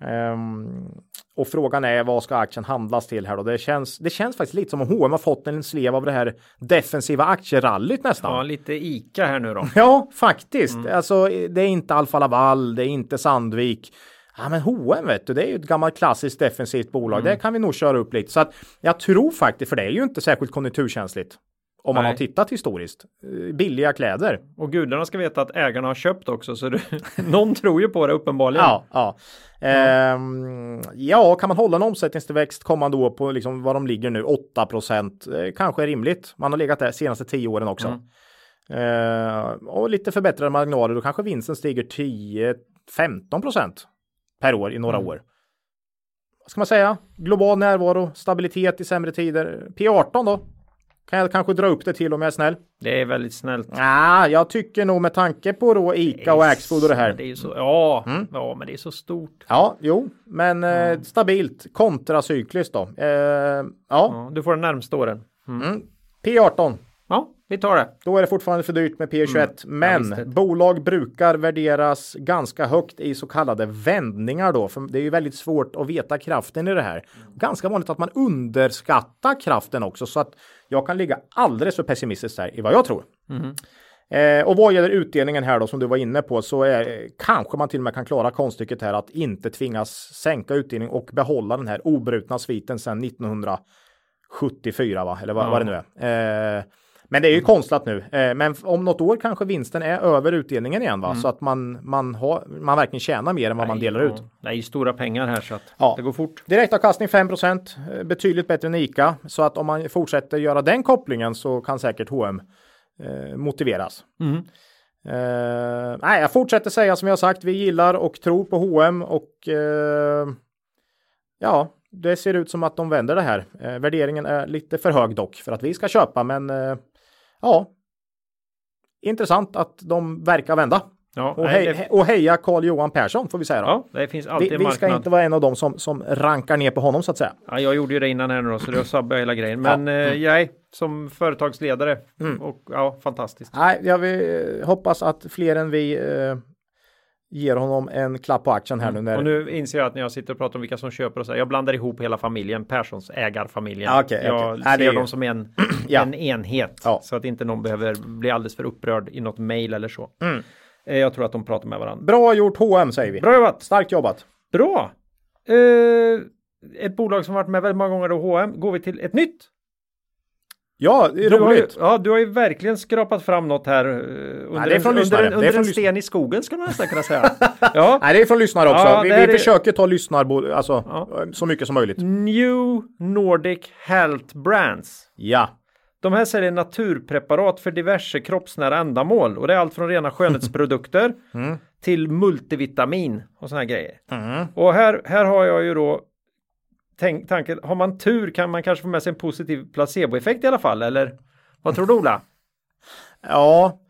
Um, ehm, och frågan är vad ska aktien handlas till här då? Det känns, det känns faktiskt lite som om H&M har fått en slev av det här defensiva aktierallyt nästan. Ja, lite ICA här nu då. Ja, faktiskt. Mm. Alltså, det är inte Alfa Laval, det är inte Sandvik. Ja men H&M vet du, det är ju ett gammalt klassiskt defensivt bolag. Mm. Det kan vi nog köra upp lite. Så att jag tror faktiskt, för det är ju inte särskilt konjunkturkänsligt. Om man Nej. har tittat historiskt. Eh, Billiga kläder. Och gudarna ska veta att ägarna har köpt också så du, någon tror ju på det uppenbarligen. Ja, ja. Ehm, ja, kan man hålla en omsättningstillväxt kommande år på liksom vad de ligger nu, 8 procent, eh, kanske är rimligt. Man har legat där senaste 10 åren också. Mm. Ehm, och lite förbättrade marginaler, då kanske vinsten stiger 10-15 procent per år i några Mm. år. Vad ska man säga? Global närvaro, stabilitet i sämre tider. P18 då? Kan jag kanske dra upp det till om jag är snäll? Det är väldigt snällt. Ja, jag tycker nog med tanke på då Ica och Axfood och det här. Det är så, ja, Mm. ja, men det är så stort. Ja, jo, men eh, stabilt kontracykliskt då. Eh, ja, Ja, du får de närmsta åren. mm. P18. Vi tar det. Då är det fortfarande för dyrt med P21, men visst det. bolag brukar värderas ganska högt i så kallade vändningar då, för det är ju väldigt svårt att veta kraften i det här. Ganska vanligt att man underskattar kraften också, så att jag kan ligga alldeles för pessimistisk där i vad jag tror. Eh, och vad gäller utdelningen här då som du var inne på så är, kanske man till och med kan klara konststycket här att inte tvingas sänka utdelning och behålla den här obrutna sviten sedan 1974 va? Eller vad, Ja. vad det nu är. Eh, men det är ju konstlat nu. Eh, men om något år kanske vinsten är över utdelningen igen va? Så att man, man, har, man verkligen tjänar mer än vad man delar ja, ut. Ju stora pengar här så att Ja. det går fort. Direktavkastning 5 eh, betydligt bättre än ICA. Så att om man fortsätter göra den kopplingen så kan säkert H&M eh, motiveras. Mm. Eh, nej, jag fortsätter säga som jag sagt. Vi gillar och tror på H&M och eh, ja, det ser ut som att de vänder det här. Eh, värderingen är lite för hög dock för att vi ska köpa, men eh, ja. Intressant att de verkar vända. Ja, Och, hej, det, och heja Carl Johan Persson får vi säga då. ja, det finns alltid vi, vi ska inte vara en av dem som, som rankar ner på honom så att säga. Ja, jag gjorde ju det innan här nu då, så det sabbar hela grejen. Men Ja. Mm. eh, jag som företagsledare och ja, fantastiskt. Nej, jag vill, hoppas att fler än vi eh, ger honom en klapp på axeln här nu. När... Och nu inser jag att när jag sitter och pratar om vilka som köper och så här, jag blandar ihop hela familjen, Perssons ägarfamiljen. Ja, okej, jag det ser ju- dem som en, Ja. en enhet Ja. så att inte någon behöver bli alldeles för upprörd i något mejl eller så. Mm. Eh, Jag tror att de pratar med varandra. Bra gjort H&M säger vi. Bra jobbat! Starkt jobbat. Bra! Eh, ett bolag som varit med väldigt många gånger då, H&M, går vi till ett nytt. Ja, det är Du har, ju, roligt. ja, du har ju verkligen skrapat fram något här eh, under, det är från en, lyssnare. under, under en sten i skogen skulle man nästan kunna säga. ja. Nej, det är från lyssnare också. Ja, vi vi är- försöker ta lyssnarbo, alltså Ja. så mycket som möjligt. New Nordic Health Brands. Ja. De här säljer naturpreparat för diverse kroppsnära ändamål och det är allt från rena skönhetsprodukter Mm. till multivitamin och såna här grejer. Och här, här har jag ju då tänk, tanken, har man tur kan man kanske få med sig en positiv placeboeffekt i alla fall, eller vad tror du Ola? Ja,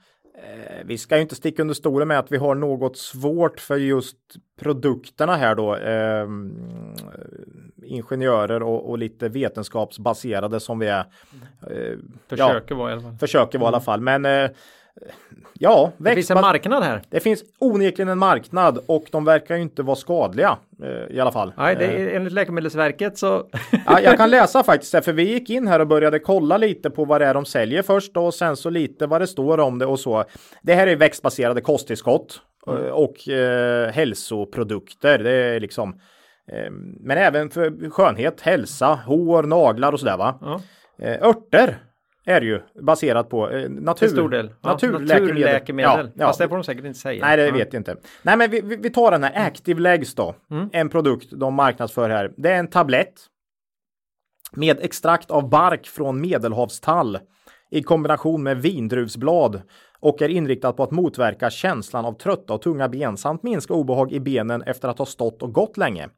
eh, vi ska ju inte sticka under stolen med att vi har något svårt för just produkterna här då. Eh, ingenjörer och, och lite vetenskapsbaserade som vi är. Eh, Försöker vara i alla fall. försöker vara i alla fall. Men eh, ja, Det finns en marknad här. det finns onekligen en marknad och de verkar ju inte vara skadliga eh, i alla fall. Nej, det Eh, är, enligt Läkemedelsverket så Ja, jag kan läsa faktiskt för vi gick in här och började kolla lite på vad det är de säljer först och sen så lite vad det står om det och så. Det här är växtbaserade kosttillskott eh, och eh, hälsoprodukter. Det är liksom, eh, men även för skönhet, hälsa, hår, naglar och sådär va. Ja. Eh, örter är det ju baserat på eh, natur, till stor del. Ja, naturläkemedel. naturläkemedel. Ja, ja. Fast det får de säkert inte säga. Nej, det vet jag inte. Nej, men vi, vi, tar den här Active Legs då. En produkt de marknadsför här. Det är en tablett med extrakt av bark från medelhavstall i kombination med vindruvsblad och är inriktad på att motverka känslan av trötta och tunga ben samt minska obehag i benen efter att ha stått och gått länge.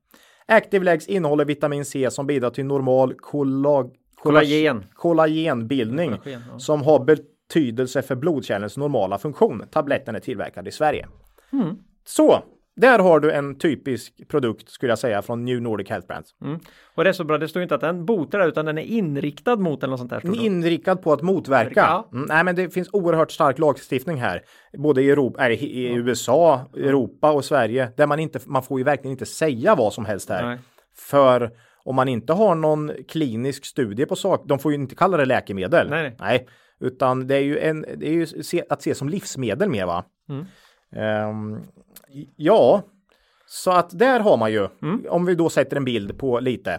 Active Legs innehåller vitamin C som bidrar till normal kollag Kollagen. kollagenbildning Kollagen, ja. som har betydelse för blodkärlens normala funktion. Tabletten är tillverkad i Sverige. Mm. Så, där har du en typisk produkt skulle jag säga från New Nordic Health Brands. Och det är så bra, det står inte att den botar utan den är inriktad mot eller något sånt där. Inriktad på att motverka. Ja. Mm, nej, men det finns oerhört stark lagstiftning här, både i, Europa, nej, i i USA, Europa och Sverige, där man inte, man får ju verkligen inte säga vad som helst här. Nej. För om man inte har någon klinisk studie på sak, de får ju inte kalla det läkemedel. Nej, nej. utan det är ju, en, det är ju se, att se som livsmedel mer va? Mm. Ehm, ja, så att där har man ju, Mm. om vi då sätter en bild på lite.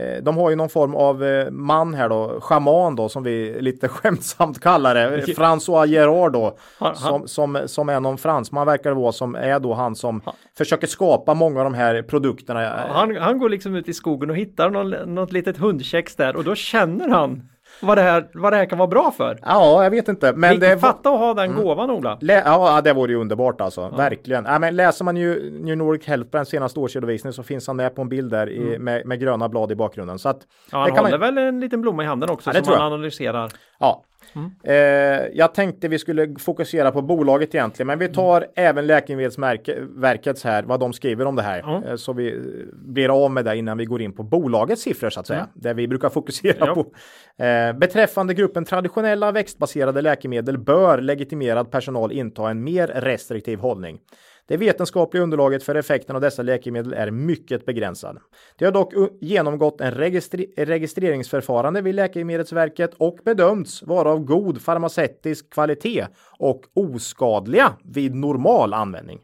Eh, de har ju någon form av eh, man här då, schaman då som vi lite skämtsamt kallar det, François Gerard då, Han- som, som, som är någon fransman verkar det vara som är då han som försöker skapa många av de här produkterna. Han, han går liksom ut i skogen och hittar någon, något litet hundkex där och då känner han vad det här, vad det här kan vara bra för. Ja, jag vet inte, men det Fatta att ha den gåvan Ola. Lä- ja, det vore ju underbart alltså. Verkligen. Ja, men läser man ju New Nordic Health Brands senaste årsredovisning så finns han med på en bild där i, med, med gröna blad i bakgrunden. Så att, Ja, han håller man, väl en liten blomma i handen också Ja, som han analyserar. ja. Eh, jag tänkte vi skulle fokusera på bolaget egentligen, men vi tar även Läkemedelsverkets här, vad de skriver om det här. Ja. Eh, så vi blir av med det innan vi går in på bolagets siffror så att säga, där vi brukar fokusera Ja. på. Eh, beträffande gruppen traditionella växtbaserade läkemedel bör legitimerad personal inta en mer restriktiv hållning. Det vetenskapliga underlaget för effekten av dessa läkemedel är mycket begränsad. Det har dock genomgått en registri- registreringsförfarande vid Läkemedelsverket och bedömts vara av god farmaceutisk kvalitet och oskadliga vid normal användning.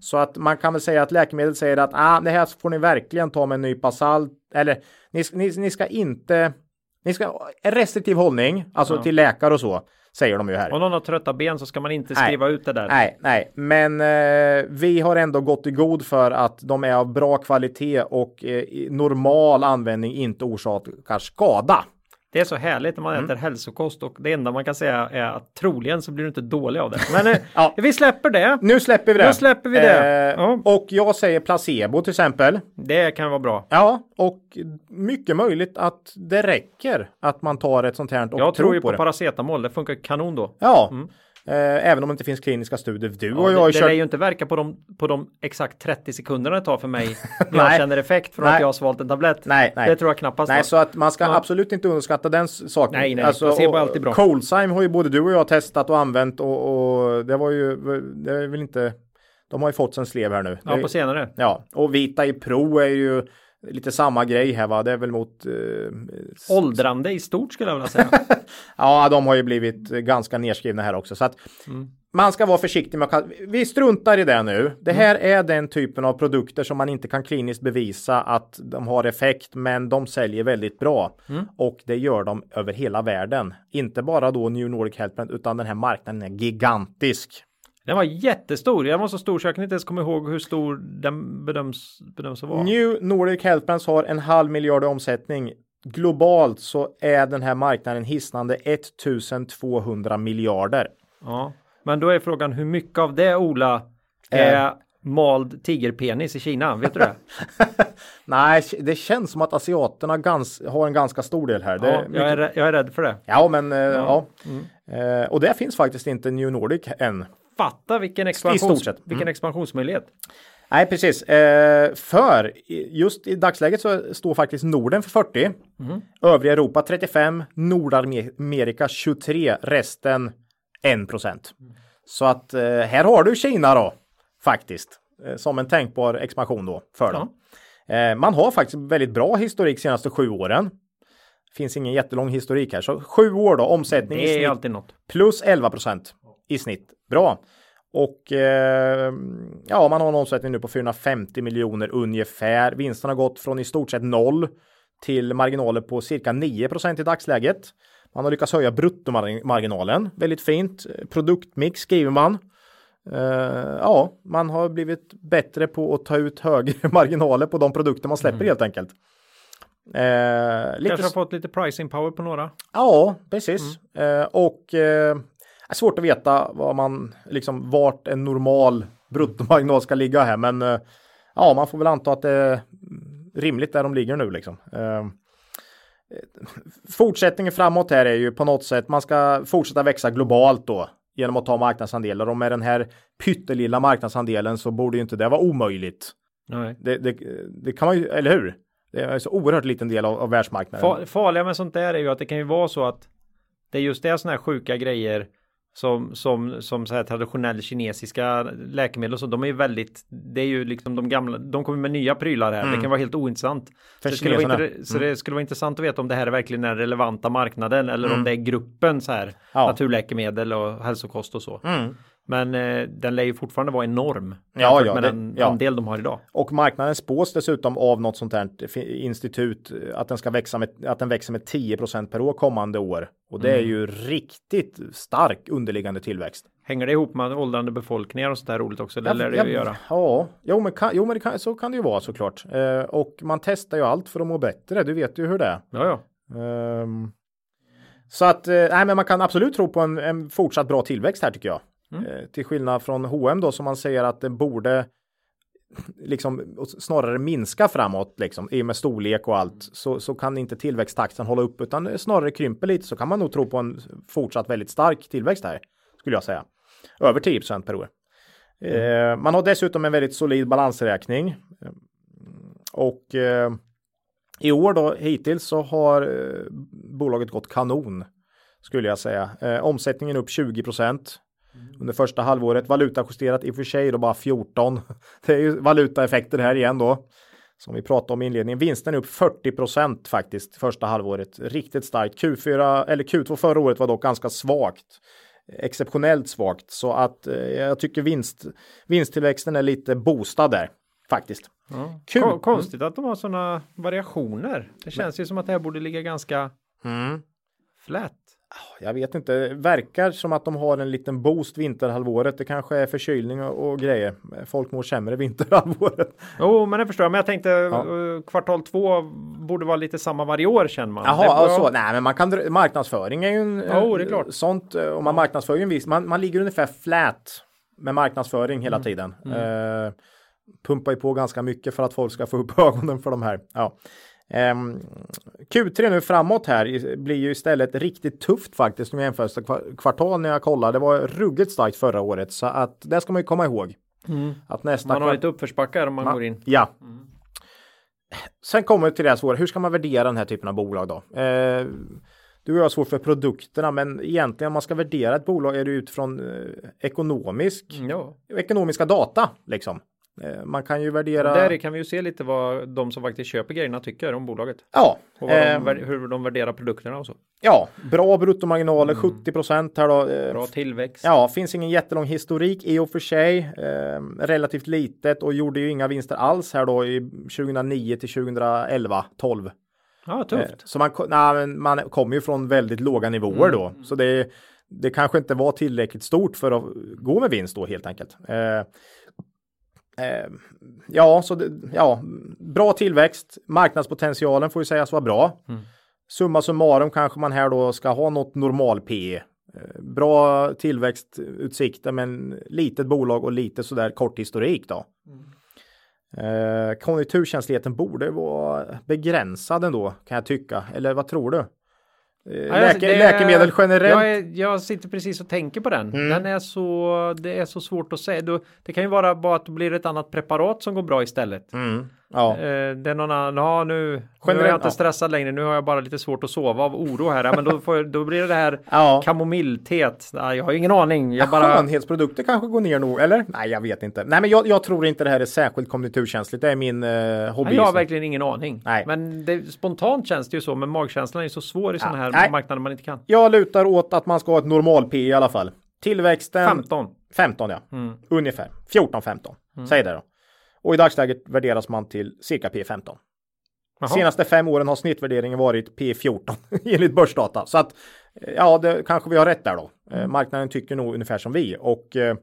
Så att man kan väl säga att läkemedel säger att ah, det här får ni verkligen ta med en nypa salt. Eller ni, ni, ni ska inte, ni ska restriktiv hållning, alltså till läkare och så, säger de ju här. Om någon har trötta ben så ska man inte Nej. skriva ut det där. Nej, nej, men eh, vi har ändå gått i god för att de är av bra kvalitet och eh, normal användning inte orsakar skada. Det är så härligt när man Mm. äter hälsokost och det enda man kan säga är att troligen så blir du inte dålig av det. Men eh, Ja. vi släpper det. Nu släpper vi det. Nu släpper vi det. Eh, Ja. Och jag säger placebo till exempel. Det kan vara bra. Ja, och mycket möjligt att det räcker att man tar ett sånt här och Jag tror ju på på det. paracetamol. Det funkar kanon då. Ja, eh, även om det inte finns kliniska studier. Du Ja, och jag det, har det kört... lär ju inte verka på de, på de exakt 30 sekunderna det tar för mig när jag känner effekt från Nej. att jag har svalt en tablett. Nej, nej. Det tror jag knappast. Nej, så att man ska Ja. absolut inte underskatta den saken. Nej, nej, placebo är och- alltid bra. Coldsime har ju både du och jag testat och använt och, och det var ju, det är väl inte, de har ju fått sin slev här nu. ja, Det- på senare. ja, och Vita i Pro är ju lite samma grej här va, det är väl mot eh, Åldrande i stort skulle jag vilja säga. Ja, de har ju blivit ganska nedskrivna här också. Så att man ska vara försiktig med att Vi struntar i det nu. Det här är den typen av produkter som man inte kan kliniskt bevisa att de har effekt, men de säljer väldigt bra. Och det gör de över hela världen. Inte bara då New Nordic Health Brand, utan den här marknaden är gigantisk. Den var jättestor. Den var så stor så jag kan inte ens komma ihåg hur stor den bedöms, bedöms att vara. New Nordic Health Brands har en halv miljard i omsättning. Globalt så är den här marknaden hisnande 1200 miljarder. Ja. Men då är frågan hur mycket av det Ola är mald tigerpenis i Kina? Vet du det? Nej, det känns som att asiaterna gans, har en ganska stor del här. Ja, är jag, är, rä- jag är rädd för det. Ja, men eh, ja. Eh, och det finns faktiskt inte New Nordic än. Fatta vilken, I expansions. Mm. vilken expansionsmöjlighet. Nej, precis. Eh, för i- just i dagsläget så står faktiskt Norden för 40, övriga Europa 35, Nordamerika 23, resten 1 procent. Så att eh, här har du Kina då, faktiskt, eh, som en tänkbar expansion då för dem. Eh, man har faktiskt väldigt bra historik senaste sju åren. Finns ingen jättelång historik här, så sju år då, omsättning i Det är snitt alltid något. plus 11 procent i snitt. Bra. Och eh, ja, man har en omsättning nu på 450 miljoner ungefär. Vinsten har gått från i stort sett noll till marginaler på cirka 9 procent i dagsläget. Man har lyckats höja bruttomarginalen väldigt fint. Produktmix skriver man. Eh, ja, man har blivit bättre på att ta ut högre marginaler på de produkter man släpper helt enkelt. Eh, lite Kanske har fått lite pricing power på några. Ja, precis. Eh, och eh, svårt att veta vad man, liksom, vart en normal bruttomarginal ska ligga här. Men eh, ja, man får väl anta att det är rimligt där de ligger nu liksom. Eh, fortsättningen framåt här är ju på något sätt, man ska fortsätta växa globalt då genom att ta marknadsandelar och med den här pyttelilla marknadsandelen så borde ju inte det vara omöjligt. Nej. Det, det, det kan man ju, eller hur? Det är så oerhört liten del av, av världsmarknaden. Fa- farliga med sånt där är ju att det kan ju vara så att det är just det såna här sjuka grejer som, som, som så här traditionell kinesiska läkemedel och så, de är ju väldigt, det är ju liksom de gamla, de kommer med nya prylar här, det kan vara helt ointressant. För Så, det skulle, vara inter, så det skulle vara intressant att veta om det här är verkligen den relevanta marknaden eller om det är gruppen så här Ja. naturläkemedel och hälsokost och så. Mm. Men eh, den lär ju fortfarande vara enorm. Ja, ja, med det- den ja. andel de har idag. Och marknaden spås dessutom av något sånt här institut eh, att den ska växa med, att den växer med 10% per år kommande år. Och det är ju riktigt stark underliggande tillväxt. Hänger det ihop med åldrande befolkningar och sånt där roligt också? Det lär det Ja, ju göra. Ja, jo men, kan, jo, men det kan, så kan det ju vara såklart. Eh, och man testar ju allt för att må bättre. Du vet ju hur det är. Ja, ja. Ehm, så att, eh, nej men man kan absolut tro på en, en fortsatt bra tillväxt här tycker jag. Eh, till skillnad från H&M då som man säger att det borde liksom snarare minska framåt liksom i och med storlek och allt så, så kan inte tillväxttakten hålla upp utan snarare krymper lite så kan man nog tro på en fortsatt väldigt stark tillväxt här skulle jag säga. Över 10 per år. Eh, man har dessutom en väldigt solid balansräkning. Och eh, i år då hittills så har eh, bolaget gått kanon skulle jag säga. Eh, omsättningen upp 20 under första halvåret. Valutajusterat i och för sig då bara 14. Det är ju valutaeffekter här igen då. Som vi pratade om i inledningen. Vinsten är upp 40% faktiskt första halvåret. Riktigt starkt. Q4 eller Q2 förra året var dock ganska svagt. Exceptionellt svagt så att eh, jag tycker vinst, vinsttillväxten är lite boostad där faktiskt. ja. Kul. Ko- Konstigt att de har sådana variationer. Det känns ju som att det här borde ligga ganska Mm. flat. Jag vet inte, verkar som att de har en liten boost vinterhalvåret. Det kanske är förkylning och, och grejer. Folk mår sämre vinterhalvåret. Jo, men det förstår jag. Men jag tänkte Ja. eh, kvartal två borde vara lite samma varje år känner man. Jaha, är bra. alltså, nej men man kan, marknadsföring är ju en, Jo, det är klart. sånt, eh, och man marknadsför ju en viss, man, man ligger ungefär flat med marknadsföring hela Mm. tiden. Eh, pumpar ju på ganska mycket för att folk ska få upp ögonen för de här. Ja. Ehm, Q3 nu framåt här blir ju istället riktigt tufft faktiskt om jag jämför kvartal när jag kollar. Det var ruggigt starkt förra året så att det ska man ju komma ihåg. Att nästa Mm. Man har kvart- lite uppförsbackar om man Ma- går in. Ja. Sen kommer vi till det här svåra. Hur ska man värdera den här typen av bolag då? Eh, du och jag har svårt för produkterna, men egentligen om man ska värdera ett bolag är det utifrån eh, ekonomisk, Ja, ekonomiska data liksom. Eh, man kan ju värdera. där kan vi ju se lite vad de som faktiskt köper grejerna tycker om bolaget. Ja, Och eh, de, vär- hur de värderar produkterna och så. ja, bra bruttomarginaler, 70 procent här då. Eh, Bra tillväxt. Ja, finns ingen jättelång historik i och för sig. Eh, relativt litet och gjorde ju inga vinster alls här då i 2009 till 2011, 12. Ja, Eh, tufft. Så man, nej, man kommer ju från väldigt låga nivåer Mm. då. Så det, det kanske inte var tillräckligt stort för att gå med vinst då helt enkelt. Eh, ja, så det, ja, bra tillväxt. Marknadspotentialen får ju sägas vara bra. Mm. Summa summarum kanske man här då ska ha något normal P. Eh, Bra tillväxtutsikter men litet bolag och lite sådär kort historik då. Eh, konjunkturkänsligheten borde vara begränsad ändå kan jag tycka. Eller vad tror du? Eh, läke, det- läkemedel generellt? Jag, är, jag sitter precis och tänker på den. Mm. Den är så, det är så svårt att säga. Du, det kan ju vara bara att det blir ett annat preparat som går bra istället. Mm, ja. Eh, det är någon annan, ja nu, nu är Generellt, jag inte ja. stressad längre, nu har jag bara lite svårt att sova av oro här. Ja, men då, får, då blir det det här ja. kamomillteet. Nej, jag har ingen aning. Jag bara, Skönhetsprodukter kanske går ner nog, eller? Nej, jag vet inte. Nej, men jag, jag tror inte det här är särskilt konjunkturkänsligt. Det är min eh, hobby. Nej, jag har verkligen ingen aning. Nej. Men det, spontant känns det ju så, men magkänslan är så svår i sådana här nej. marknader man inte kan. Jag lutar åt att man ska ha ett normal P i alla fall. Tillväxten 15. 15 ja. Mm. Ungefär. 14-15. Säg det då. Och i dagsläget värderas man till cirka P15. Jaha. Senaste fem åren har snittvärderingen varit P14 enligt börsdata. Så att eh, ja, det kanske vi har rätt där då. Eh, Marknaden tycker nog ungefär som vi och eh,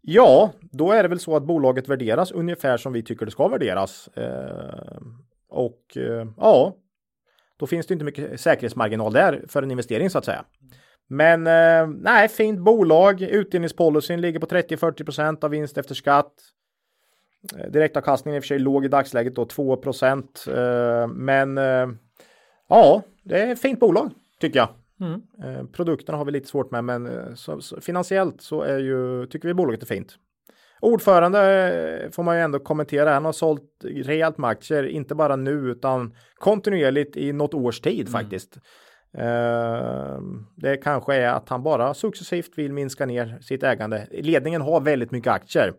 ja, då är det väl så att bolaget värderas ungefär som vi tycker det ska värderas. Eh, och ja, då finns det inte mycket säkerhetsmarginal där för en investering så att säga. Men nej, fint bolag. Utdelningspolicyn ligger på 30-40% av vinst efter skatt. Eh, Direktavkastningen är i och för sig låg i dagsläget då 2 eh, Men eh, ja, det är ett fint bolag tycker jag. Mm. Produkterna har vi lite svårt med, men så, så, finansiellt så är ju, tycker vi bolaget är fint. Ordförande får man ju ändå kommentera. Han har sålt rejält med aktier, inte bara nu utan kontinuerligt i något års tid faktiskt. Eh, det kanske är att han bara successivt vill minska ner sitt ägande. Ledningen har väldigt mycket aktier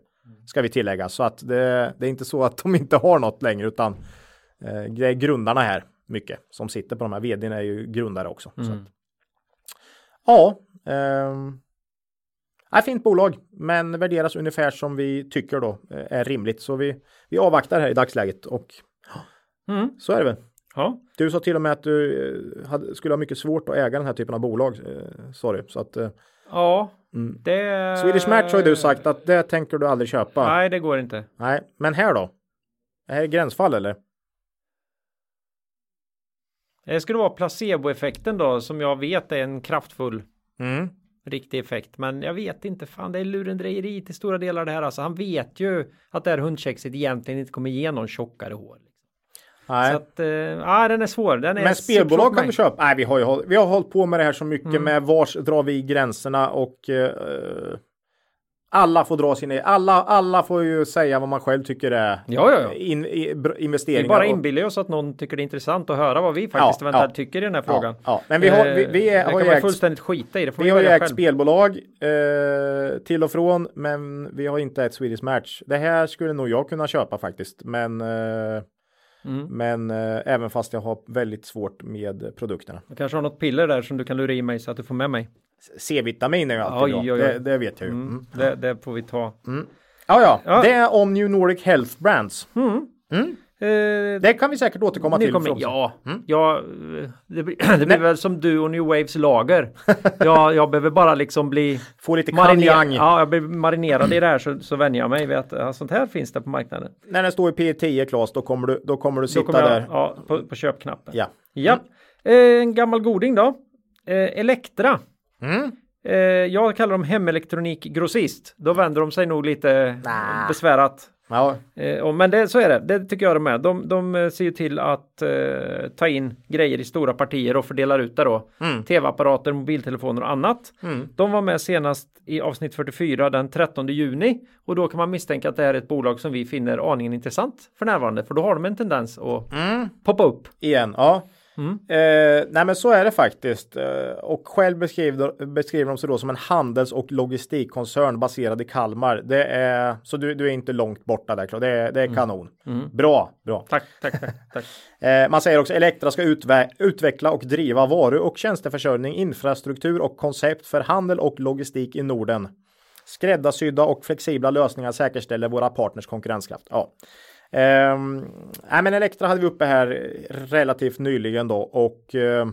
ska vi tillägga så att det, det är inte så att de inte har något längre utan eh, det är grundarna här mycket som sitter på de här. Vdn är ju grundare också. Så att, ja, Nej, fint bolag, men värderas ungefär som vi tycker då eh, är rimligt. Så vi, vi avvaktar här i dagsläget och Mm. så är det väl. Ja. Du sa till och med att du eh, hade, skulle ha mycket svårt att äga den här typen av bolag. Eh, sorry, så att eh, Ja, Mm. det... Swedish Match har ju du sagt att det tänker du aldrig köpa. Nej, Nej, det går inte. men här då? Det är gränsfall eller? Det skulle vara placeboeffekten då som jag vet är en kraftfull Mm. riktig effekt. Men jag vet inte, fan det är lurendrejeri till stora delar det här. Alltså han vet ju att det här hundkexet egentligen inte kommer ge någon tjockare hår. Nej. Så att, eh, ja den är svår. Den är Men spelbolag kan du köpa. Nej, vi har ju håll- vi har hållit på med det här så mycket Mm. med vars drar vi gränserna och eh, alla får dra sina, alla, alla får ju säga vad man själv tycker är Ja, ja, ja. In, i, br- Vi investeringar. bara inbillar oss att någon tycker det är intressant att höra vad vi faktiskt Ja, ja. tycker i den här frågan. Ja, ja. Men vi har, vi, vi är, det har kan ju man ägt, fullständigt skita i. Det får vi vi har ju ägt spelbolag eh, till och från, men vi har inte ett Swedish Match. Det här skulle nog jag kunna köpa faktiskt, men eh, Mm. men eh, även fast jag har väldigt svårt med produkterna. Du kanske har något piller där som du kan lura i mig så att du får med mig. C-vitamin är ju alltid Oj, bra. oj, oj. Det, det vet jag ju. Mm. Mm. Det, det får vi ta. Ja, ja, Ja. det är om New Nordic Health Brands. Eh, Det kan vi säkert återkomma till. kommer, ja, Mm. ja, eh, det blir, det blir väl som du och New Waves lager. ja, jag behöver bara liksom bli Få lite mariner- kanjang. Ja, jag blir marinerad i det här så, så vänjer jag mig vid att ja, sånt här finns det på marknaden. När den står i P10 Klas, då kommer du, då kommer du sitta kommer jag, där. ja, på, på köpknappen. Ja. Ja. Eh, en gammal goding då. Eh, Elektra. Mm. Eh, jag kallar dem hemelektronikgrossist. Då vänder de sig nog lite Nah. besvärat. Ja. Eh, men det, så är det, det tycker jag de är. De, de eh, ser ju till att eh, ta in grejer i stora partier och fördelar ut det då. Mm. Tv-apparater, mobiltelefoner och annat. Mm. De var med senast i avsnitt 44 den 13 juni och då kan man misstänka att det här är ett bolag som vi finner aningen intressant för närvarande för då har de en tendens att Mm. poppa upp. Igen, ja. Mm. Eh, nej men så är det faktiskt. Eh, och själv beskriver, beskriver de sig då som en handels och logistikkoncern baserad i Kalmar. Det är, så du, du är inte långt borta där, det är, det är kanon. Mm. Bra, bra. Tack, tack, tack. tack. Eh, man säger också Elektra ska utve- utveckla och driva varu och tjänsteförsörjning, infrastruktur och koncept för handel och logistik i Norden. Skräddarsydda och flexibla lösningar säkerställer våra partners konkurrenskraft. Ja. Ehm, nej, men Elektra hade vi uppe här relativt nyligen då och eh,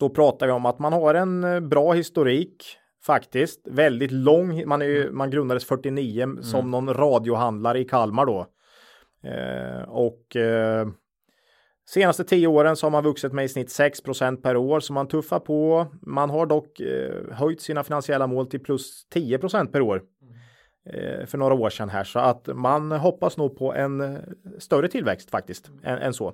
då pratar vi om att man har en eh, bra historik faktiskt. Väldigt lång. Man, är ju, man grundades 49 som någon radiohandlare i Kalmar då. Eh, och eh, senaste tio åren så har man vuxit med i snitt 6% per år så man tuffar på. Man har dock eh, höjt sina finansiella mål till plus 10% per år för några år sedan här så att man hoppas nog på en eh, större tillväxt faktiskt än, än så.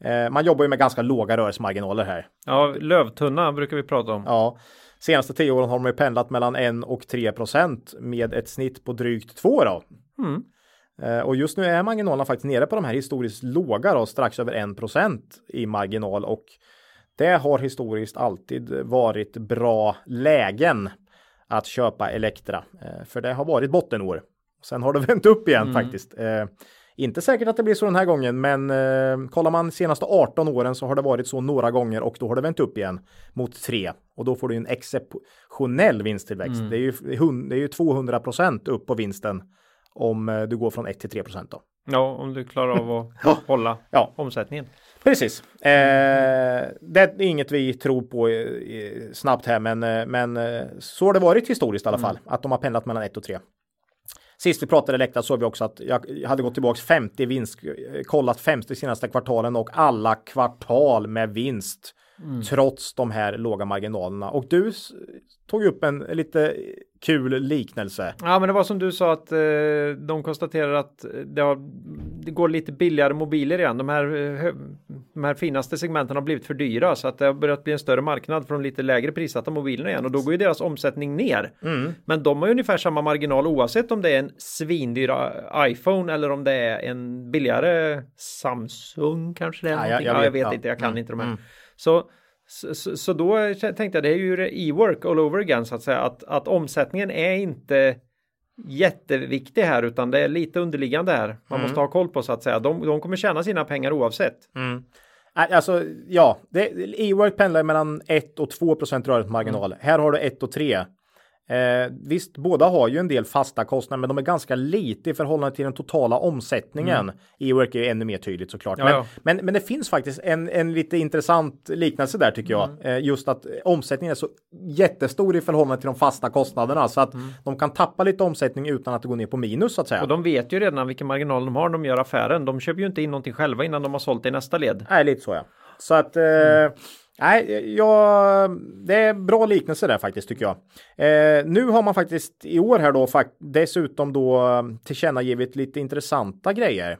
Eh, man jobbar ju med ganska låga rörelsemarginaler här. Ja, lövtunna brukar vi prata om. Ja, senaste tio åren har de ju pendlat mellan 1 och 3 procent med ett snitt på drygt 2 då. Mm. Eh, Och just nu är marginalerna faktiskt nere på de här historiskt låga då, strax över 1 procent i marginal och det har historiskt alltid varit bra lägen att köpa Elektra, eh, för det har varit bottenår. Sen har det vänt upp igen faktiskt. Eh, Inte säkert att det blir så den här gången, men eh, kollar man senaste 18 åren så har det varit så några gånger och då har det vänt upp igen mot 3 och då får du en exceptionell vinsttillväxt. Det är ju, det är ju 200 procent upp på vinsten om eh, du går från 1 till 3 procent då. Ja, om du klarar av att hålla Ja. omsättningen. Precis. Eh, det är inget vi tror på eh, snabbt här, men, eh, men eh, så har det varit historiskt i alla fall, att de har pendlat mellan 1 och 3. Sist vi pratade Elektra såg vi också att jag hade gått tillbaks 50 vinst, eh, kollat 50 senaste kvartalen och alla kvartal med vinst. Trots de här låga marginalerna. Och du tog upp en lite kul liknelse. Ja, men det var som du sa att eh, de konstaterar att det, har, det går lite billigare mobiler igen. De här, eh, de här finaste segmenten har blivit för dyra så att det har börjat bli en större marknad för de lite lägre prissatta mobilerna igen och då går ju deras omsättning ner. Men de har ju ungefär samma marginal oavsett om det är en svindyr eh, iPhone eller om det är en billigare Samsung kanske det är. Ja, jag- jag ja, jag vet, vet ja. inte, jag kan Mm, inte de här. mm. Så, så, så- då tänkte jag det är ju e-work all over again så att säga att, att omsättningen är inte jätteviktig här utan det är lite underliggande här. Man måste ha koll på så att säga. De, de kommer tjäna sina pengar oavsett. Nej, Alltså, ja, e-work pendlar mellan 1 och 2 procent rörelsemarginal. Här har du 1 och 3. Eh, visst, båda har ju en del fasta kostnader, men de är ganska lite i förhållande till den totala omsättningen. Mm. E-work är ännu mer tydligt såklart. Ja, men, ja. Men, men det finns faktiskt en, en lite intressant liknelse där tycker jag. Mm. Eh, just att omsättningen är så jättestor i förhållande till de fasta kostnaderna så att mm. de kan tappa lite omsättning utan att det går ner på minus så att säga. Och de vet ju redan vilken marginal de har när de gör affären. De köper ju inte in någonting själva innan de har sålt i nästa led. Nej, lite så ja. Så att eh, mm. Nej, ja, det är bra liknelse där faktiskt tycker jag. Eh, nu har man faktiskt i år här då fakt dessutom då eh, tillkännagivit lite intressanta grejer.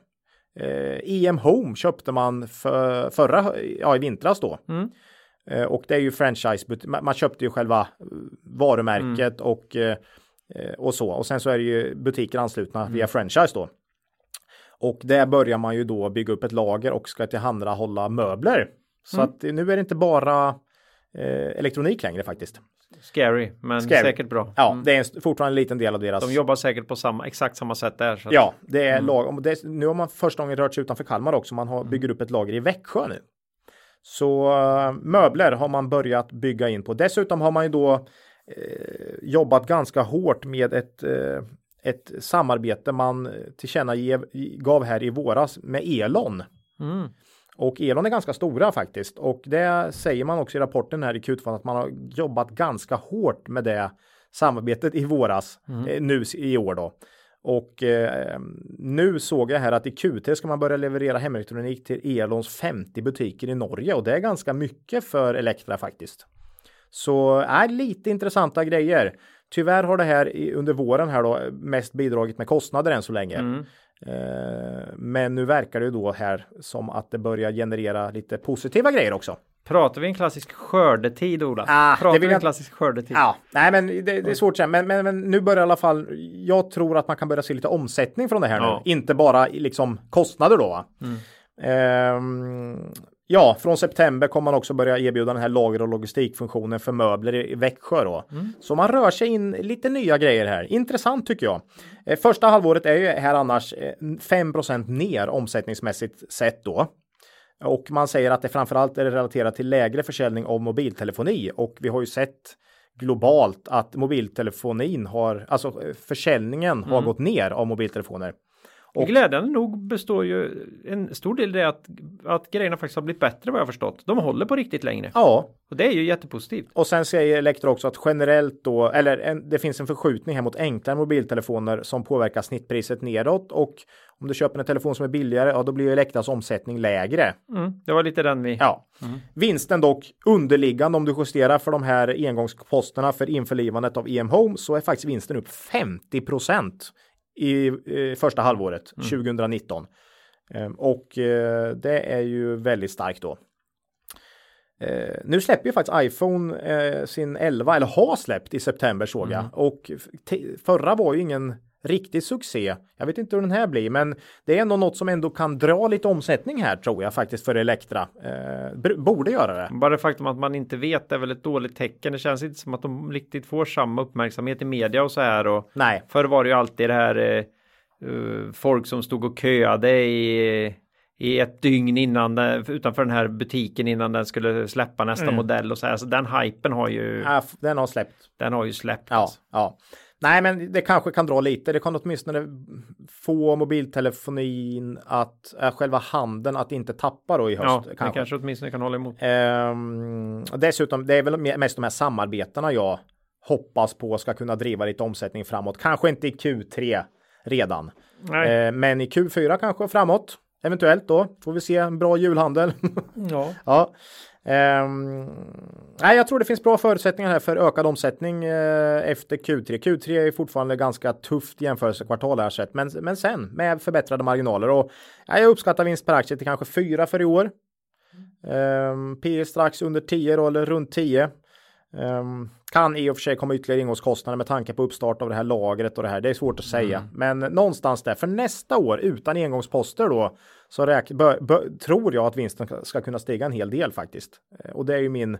Eh, EM Home köpte man för, förra, ja i vintras då. Mm. Eh, och det är ju franchise, man köpte ju själva eh, varumärket mm. och, eh, och så. Och sen så är det ju butiker anslutna mm. via franchise då. Och där börjar man ju då bygga upp ett lager och ska tillhandahålla möbler så mm. att nu är det inte bara eh, elektronik längre faktiskt. Scary, men Scary. säkert bra. Ja, mm. det är en, fortfarande en liten del av deras. De jobbar säkert på samma, exakt samma sätt där. Att... Ja, det är mm. lag. Det, nu har man första gången rört sig utanför Kalmar också. Man har, mm. bygger upp ett lager i Växjö nu. Så uh, möbler har man börjat bygga in på. Dessutom har man ju då eh, jobbat ganska hårt med ett eh, ett samarbete man tillkännagav här i våras med Elon. Mm. Och Elon är ganska stora faktiskt och det säger man också i rapporten här i Q2 att man har jobbat ganska hårt med det samarbetet i våras mm. eh, nu i år då. Och eh, nu såg jag här att i Q3 ska man börja leverera hemelektronik till Elons 50 butiker i Norge och det är ganska mycket för Elektra faktiskt. Så är lite intressanta grejer. Tyvärr har det här under våren här då mest bidragit med kostnader än så länge. Mm. Eh, men nu verkar det då här som att det börjar generera lite positiva grejer också. Pratar vi en klassisk skördetid Ola? Ah, Pratar vi en klassisk skördetid? Ja, nej men det, det är svårt att säga. Men, men, men, nu börjar i alla fall, jag tror att man kan börja se lite omsättning från det här ja. nu. Inte bara liksom kostnader då. Mm. Um, Ja, från september kommer man också börja erbjuda den här lager och logistikfunktionen för möbler i Växjö då. Mm. Så man rör sig in lite nya grejer här. Intressant tycker jag. Eh, första halvåret är ju här annars 5 eh, ner omsättningsmässigt sett då. Och man säger att det framförallt är relaterat till lägre försäljning av mobiltelefoni och vi har ju sett globalt att mobiltelefonin har, alltså eh, försäljningen mm. har gått ner av mobiltelefoner. Och glädjande nog består ju en stor del det att, att grejerna faktiskt har blivit bättre vad jag förstått. De håller på riktigt längre. Ja. Och det är ju jättepositivt. Och sen säger Elektra också att generellt då, eller en, det finns en förskjutning här mot enklare mobiltelefoner som påverkar snittpriset nedåt och om du köper en telefon som är billigare, ja då blir Elektras omsättning lägre. Mm, det var lite den vi... Ja. Mm. Vinsten dock underliggande om du justerar för de här engångsposterna för införlivandet av EM Home så är faktiskt vinsten upp 50 procent i eh, första halvåret mm. 2019. Eh, och eh, det är ju väldigt starkt då. Eh, nu släpper ju faktiskt iPhone eh, sin 11 eller har släppt i september såg jag mm. och förra var ju ingen riktig succé. Jag vet inte hur den här blir, men det är ändå något som ändå kan dra lite omsättning här tror jag faktiskt för Elektra. Eh, borde göra det. Bara det faktum att man inte vet är väl ett dåligt tecken. Det känns inte som att de riktigt får samma uppmärksamhet i media och så här. Och Nej. Förr var det ju alltid det här eh, uh, folk som stod och köade i i ett dygn innan den, utanför den här butiken innan den skulle släppa nästa mm. modell och så här. Så den hypen har ju. Ja, den har släppt. Den har ju släppt. Ja, ja. Nej, men det kanske kan dra lite. Det kan åtminstone få mobiltelefonin att äh, själva handeln att inte tappa då i höst. Ja, kanske. det kanske åtminstone kan hålla emot. Ehm, dessutom, det är väl mest de här samarbetena jag hoppas på ska kunna driva lite omsättning framåt. Kanske inte i Q3 redan, ehm, men i Q4 kanske framåt. Eventuellt då får vi se en bra julhandel. ja. ja. Um, nej, jag tror det finns bra förutsättningar här för ökad omsättning uh, efter Q3. Q3 är fortfarande ganska tufft jämförelsekvartal här sett, men, men sen med förbättrade marginaler och ja, jag uppskattar vinst per aktie till kanske 4 för i år. Um, P strax under 10 då, eller runt 10. Um, ehm, kan i och för sig komma ytterligare ingångskostnader med tanke på uppstart av det här lagret och det här. Det är svårt att säga, mm. men någonstans där för nästa år utan engångsposter då så räk, bör, bör, tror jag att vinsten ska kunna stiga en hel del faktiskt. Eh, och det är ju min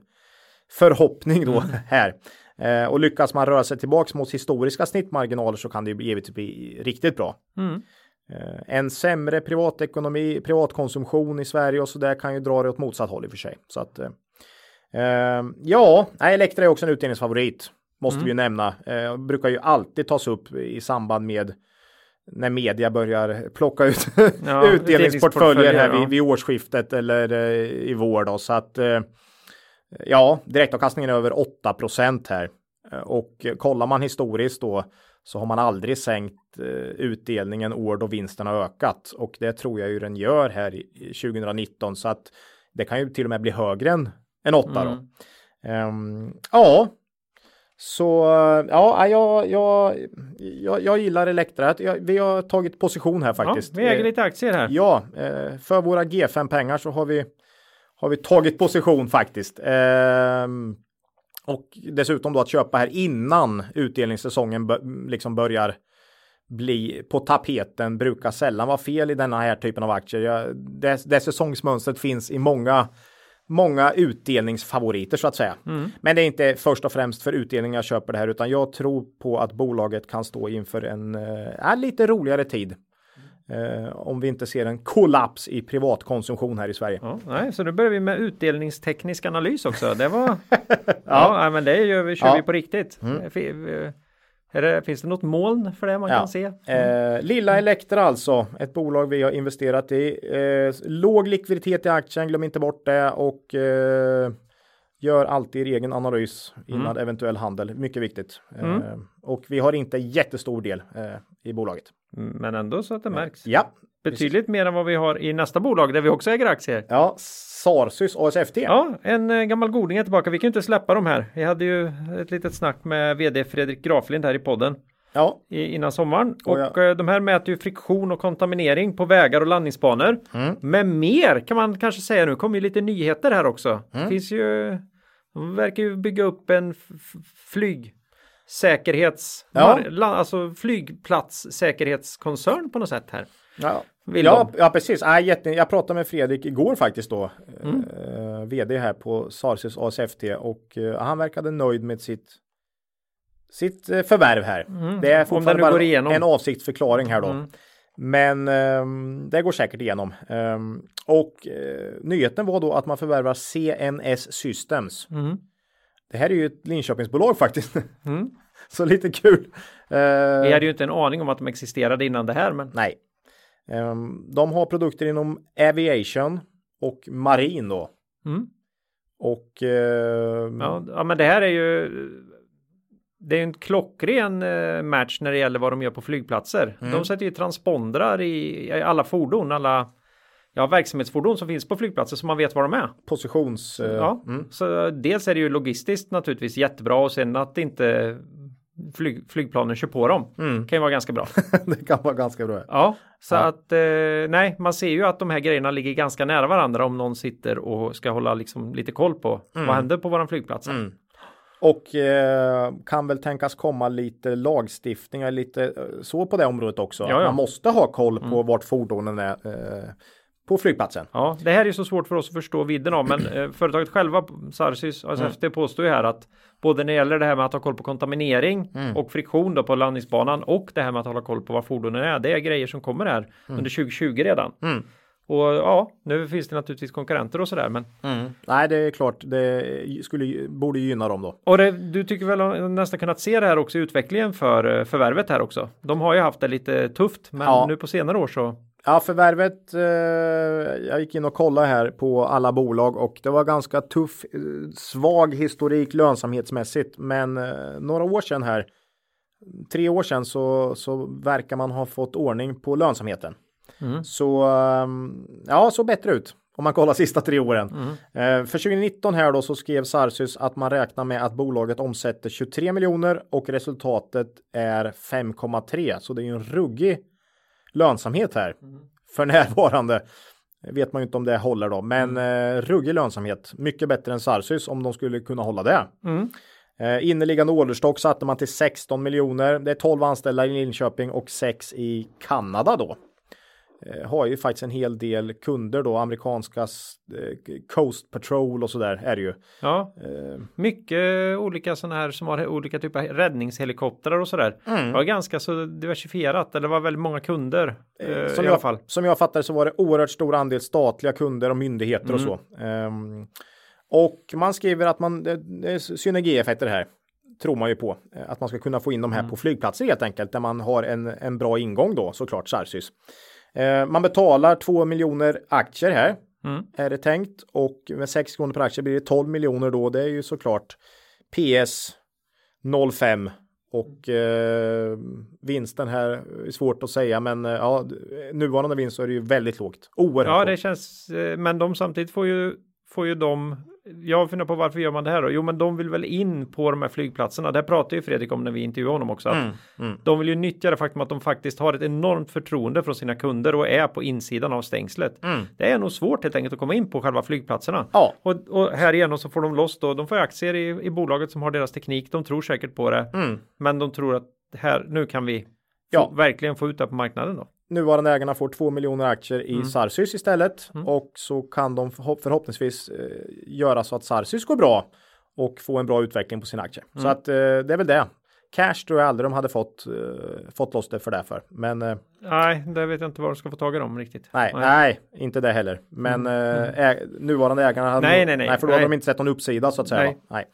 förhoppning då mm. här. Eh, och lyckas man röra sig tillbaks mot historiska snittmarginaler så kan det ju givetvis bli riktigt bra. Mm. Eh, en sämre privatekonomi, privatkonsumtion i Sverige och så där kan ju dra det åt motsatt håll i och för sig. Så att, eh, ja, Elektra är också en utdelningsfavorit. måste Mm. vi ju nämna. Eh, brukar ju alltid tas upp i samband med när media börjar plocka ut Ja, utdelningsportföljer här ja. vid, vid årsskiftet eller eh, i vår då. Så att eh, ja, direktavkastningen är över 8 här. Eh, Och kollar man historiskt då så har man aldrig sänkt utdelningen år då vinsten har ökat och det tror jag ju den gör här i i 2019 så att det kan ju till och med bli högre än, än 8 då. Mm. Ehm, ja, så ja, jag, jag, jag, jag gillar Elektra. Jag, vi har tagit position här Ja, faktiskt. vi äger Eh, lite aktier här. Ja, eh, för våra G5 pengar så har vi har vi tagit position faktiskt. Ehm, och dessutom då att köpa här innan utdelningssäsongen liksom börjar bli på tapeten brukar sällan vara fel i denna här typen av aktier. Det, det säsongsmönstret finns i många många utdelningsfavoriter så att säga. Men det är inte först och främst för utdelning jag köper det här utan jag tror på att bolaget kan stå inför en äh, lite roligare tid. Eh, om vi inte ser en kollaps i privatkonsumtion här i Sverige. Ja, nej, så nu börjar vi med utdelningsteknisk analys också. Det var... ja, nej, men det gör vi, kör Ja. vi på riktigt. Fi- eh, det, finns det något moln för det man Ja. kan se? Eh, Lilla Elektra alltså, ett bolag vi har investerat i. Eh, låg likviditet i aktien, glöm inte bort det och eh, gör alltid er egen analys innan eventuell handel. Mycket viktigt. Eh, och vi har inte jättestor del eh, i bolaget. Mm, Men ändå så att det märks. Ja, Betydligt mer än vad vi har i nästa bolag där vi också äger aktier. ja Sarsys ASFT. Ja, en eh, gammal goding är tillbaka. Vi kan ju inte släppa de här. Vi hade ju ett litet snack med vd Fredrik Graflind här i podden Ja, i, innan sommaren. Och Och jag- eh, de här mäter ju friktion och kontaminering på vägar och landningsbanor. Mm. Men mer kan man kanske säga nu. kommer ju lite nyheter här också. Mm. Finns ju, de verkar ju bygga upp en f- f- flygsäkerhets, Ja. alltså flygplatssäkerhetskoncern på något sätt här. Ja. Ja, ja, precis. Ja, jätte, jag pratade med Fredrik igår faktiskt då. Mm. Eh, vd här på Sarsys ASFT och eh, han verkade nöjd med sitt sitt eh, förvärv här. Det är Mm. Den nu fortfarande bara igenom. en avsiktsförklaring här då. Mm. Men ehm, det går säkert igenom. Ehm, och eh, nyheten var då att man förvärvar CNS Systems. Mm. Det här är ju ett Linköpingsbolag faktiskt. Mm. Så lite kul. Eh, Vi hade ju inte en aning om att de existerade innan det här, men Nej. Ehm, de har produkter inom aviation och marin då. Mm. Och ehm, Ja, ja, men det här är ju det är en klockren eh, match när det gäller vad de gör på flygplatser. Mm. De sätter ju transpondrar i, i alla fordon, alla ja, verksamhetsfordon som finns på flygplatser så man vet var de är. positions... eh, Ja, mm. så dels är det ju logistiskt naturligtvis jättebra och sen att inte flyg, flygplanen kör på dem Mm. kan ju vara ganska bra. det kan vara ganska bra. Ja, så Ja. att eh, nej, man ser ju att de här grejerna ligger ganska nära varandra om någon sitter och ska hålla liksom lite koll på vad händer på våran flygplats. Mm. Och eh, kan väl tänkas komma lite lagstiftningar lite eh, så på det området också. Ja, ja. Man måste ha koll på vart fordonen är eh, på flygplatsen. Ja, det här är så svårt för oss att förstå vidden av, men eh, företaget själva, Sarsys, ASFT, påstår ju här att både när det gäller det här med att ha koll på kontaminering och friktion då på landningsbanan och det här med att hålla koll på var fordonen är, det är grejer som kommer här under 2020 redan. Mm. Och ja, nu finns det naturligtvis konkurrenter och sådär, men Nej, det är klart. Det skulle, borde gynna dem då. och det, du tycker väl nästan kunnat se det här också i utvecklingen för eh, förvärvet här också. De har ju haft det lite tufft, men Ja. nu på senare år så Ja, förvärvet. Eh, jag gick in och kollade här på alla bolag och det var ganska tuff, eh, svag historik lönsamhetsmässigt. Men eh, några år sedan här, tre år sedan så, så verkar man ha fått ordning på lönsamheten. Mm. Så eh, ja, så bättre ut om man kollar sista tre åren. Mm. Eh, för 2019 här då så skrev Sarsys att man räknar med att bolaget omsätter 23 miljoner och resultatet är 5,3. Så det är ju en ruggig lönsamhet här för närvarande. Vet man ju inte om det håller då, men eh, ruggig lönsamhet. Mycket bättre än Sarsys om de skulle kunna hålla det. Mm. Eh, inneliggande orderstock satte man till 16 miljoner. Det är 12 anställda i Linköping och 6 i Kanada då. Eh, har ju faktiskt en hel del kunder då, amerikanska eh, Coast Patrol och sådär är det ju. Ja, Eh, mycket olika sådana här som har olika typer av räddningshelikoptrar och sådär. Mm. Det var ganska så diversifierat, eller det var väldigt många kunder som, i alla jag, fall. som jag fattar så var det oerhört stor andel statliga kunder och myndigheter och Mm. så. Ehm, och man skriver att man, det, det är synergieffekter här. tror man ju på. Att man ska kunna få in de här mm. på flygplatser helt enkelt, där man har en, en bra ingång då såklart, Sarsys. Eh, man betalar 2 miljoner aktier här, mm. är det tänkt. Och med 6 kronor per aktie blir det 12 miljoner då. Det är ju såklart PS 05 och eh, vinsten här är svårt att säga, men eh, ja, nuvarande vinst så är det ju väldigt lågt. Oerhört Ja, det känns, eh, men de samtidigt får ju, får ju de jag funderar på varför gör man det här då? Jo, men de vill väl in på de här flygplatserna. Det pratar ju Fredrik om när vi intervjuade honom också. Mm, mm. De vill ju nyttja det faktum att de faktiskt har ett enormt förtroende från sina kunder och är på insidan av stängslet. Mm. Det är nog svårt helt enkelt att komma in på själva flygplatserna. Ja. Och, och här igenom så får de loss då. De får aktier i, i bolaget som har deras teknik. De tror säkert på det, mm. men de tror att här nu kan vi ja. verkligen få ut det på marknaden då nuvarande ägarna får 2 miljoner aktier i mm. Sarsys istället mm. och så kan de förhoppningsvis eh, göra så att Sarsys går bra och få en bra utveckling på sin aktie. Mm. Så att eh, det är väl det. Cash tror jag aldrig de hade fått, eh, fått loss det för det för. Men eh, nej, det vet jag inte var de ska få tag i dem riktigt. Nej, nej, nej inte det heller. Men mm. eh, mm. ä, nuvarande ägarna hade nej, nej, nej, nej, för då nej. hade de inte sett någon uppsida så att säga. Nej, nej.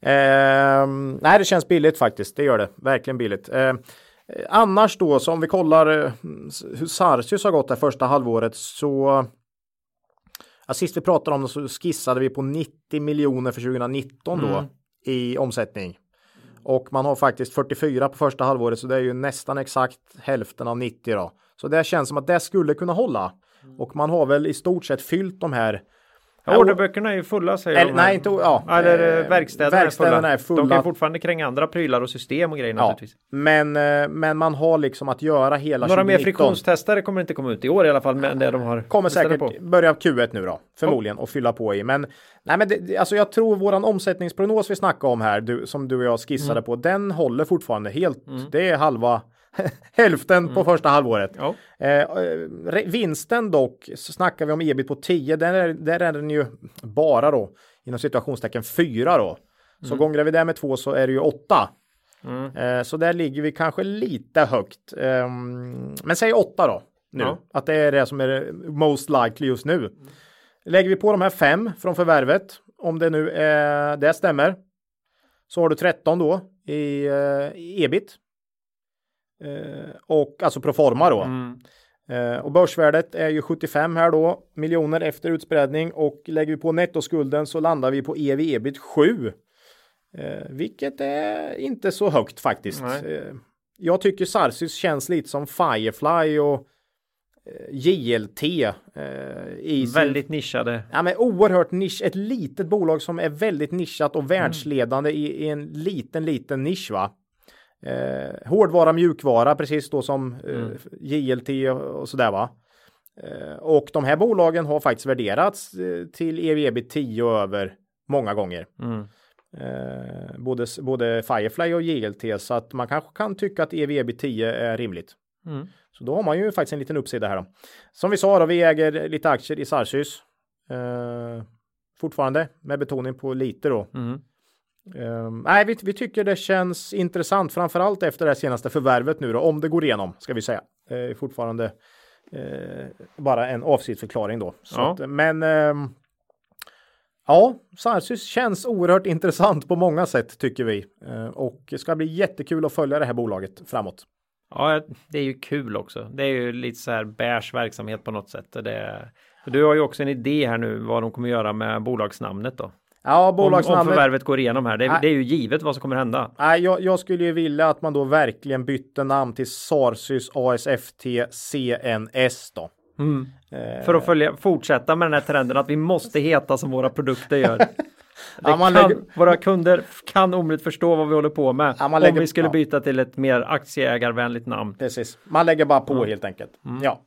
Eh, nej det känns billigt faktiskt. Det gör det verkligen billigt. Eh, annars då, så om vi kollar eh, hur Sarsius har gått det första halvåret så ja, sist vi pratade om det så skissade vi på 90 miljoner för 2019 då mm. i omsättning. Och man har faktiskt 44 på första halvåret så det är ju nästan exakt hälften av 90 då. Så det känns som att det skulle kunna hålla. Och man har väl i stort sett fyllt de här Ja, orderböckerna är ju fulla säger eller, de. Nej, inte, ja. Eller eh, verkstäderna, verkstäderna är, fulla. är, fulla. De kan fortfarande kränga andra prylar och system och grejer ja, naturligtvis. Men, eh, men man har liksom att göra hela Några 2019. mer friktionstestare kommer inte komma ut i år i alla fall. Men det de har kommer säkert på. börja Q1 nu då. Förmodligen. Och fylla på i. Men, nej, men det, alltså jag tror våran omsättningsprognos vi snackade om här. Du, som du och jag skissade mm. på. Den håller fortfarande helt. Mm. Det är halva Hälften mm. på första halvåret. Ja. Eh, vinsten dock, så snackar vi om ebit på 10, där är, där är den ju bara då inom situationstecken 4 då. Så mm. gånger vi det med 2 så är det ju 8. Mm. Eh, så där ligger vi kanske lite högt. Eh, men säg 8 då. Nu. Ja. Att det är det som är most likely just nu. Lägger vi på de här 5 från förvärvet, om det nu är, det stämmer, så har du 13 då i, eh, i ebit. Eh, och alltså proforma då. Mm. Eh, och börsvärdet är ju 75 här då miljoner efter utspädning och lägger vi på nettoskulden så landar vi på ev ebit 7. Eh, vilket är inte så högt faktiskt. Eh, jag tycker Sarsis känns lite som Firefly och JLT. Eh, i väldigt sin, nischade. Ja, men oerhört nisch. Ett litet bolag som är väldigt nischat och världsledande mm. i, i, en liten, liten nisch. Va? Eh, hårdvara, mjukvara, precis då som eh, mm. JLT och, och sådär va. Eh, och de här bolagen har faktiskt värderats eh, till ev 10 och över många gånger. Mm. Eh, både, både Firefly och JLT så att man kanske kan tycka att ev 10 är rimligt. Mm. Så då har man ju faktiskt en liten uppsida här då. Som vi sa då, vi äger lite aktier i Sarsys. Eh, fortfarande med betoning på lite då. Mm. Um, nej, vi, vi, tycker det känns intressant, framförallt efter det senaste förvärvet nu då, om det går igenom, ska vi säga. Uh, fortfarande uh, bara en avsiktsförklaring då. Ja. Att, men um, ja, Sarsys känns oerhört intressant på många sätt tycker vi. Uh, och det ska bli jättekul att följa det här bolaget framåt. Ja, det är ju kul också. Det är ju lite så här bärs verksamhet på något sätt. Det, du har ju också en idé här nu vad de kommer göra med bolagsnamnet då. Ja, bolagsnamnet. Om, om förvärvet går igenom här. Det, är, det är ju givet vad som kommer hända. Nej, jag, jag, skulle ju vilja att man då verkligen bytte namn till Sarsys ASFT CNS då. Mm. Eh. För att följa, fortsätta med den här trenden att vi måste heta som våra produkter gör. Ja, kan, lägger... Våra kunder kan omöjligt förstå vad vi håller på med ja, lägger... om vi skulle byta till ett mer aktieägarvänligt namn. Precis, man lägger bara på mm. helt enkelt. Mm. Ja.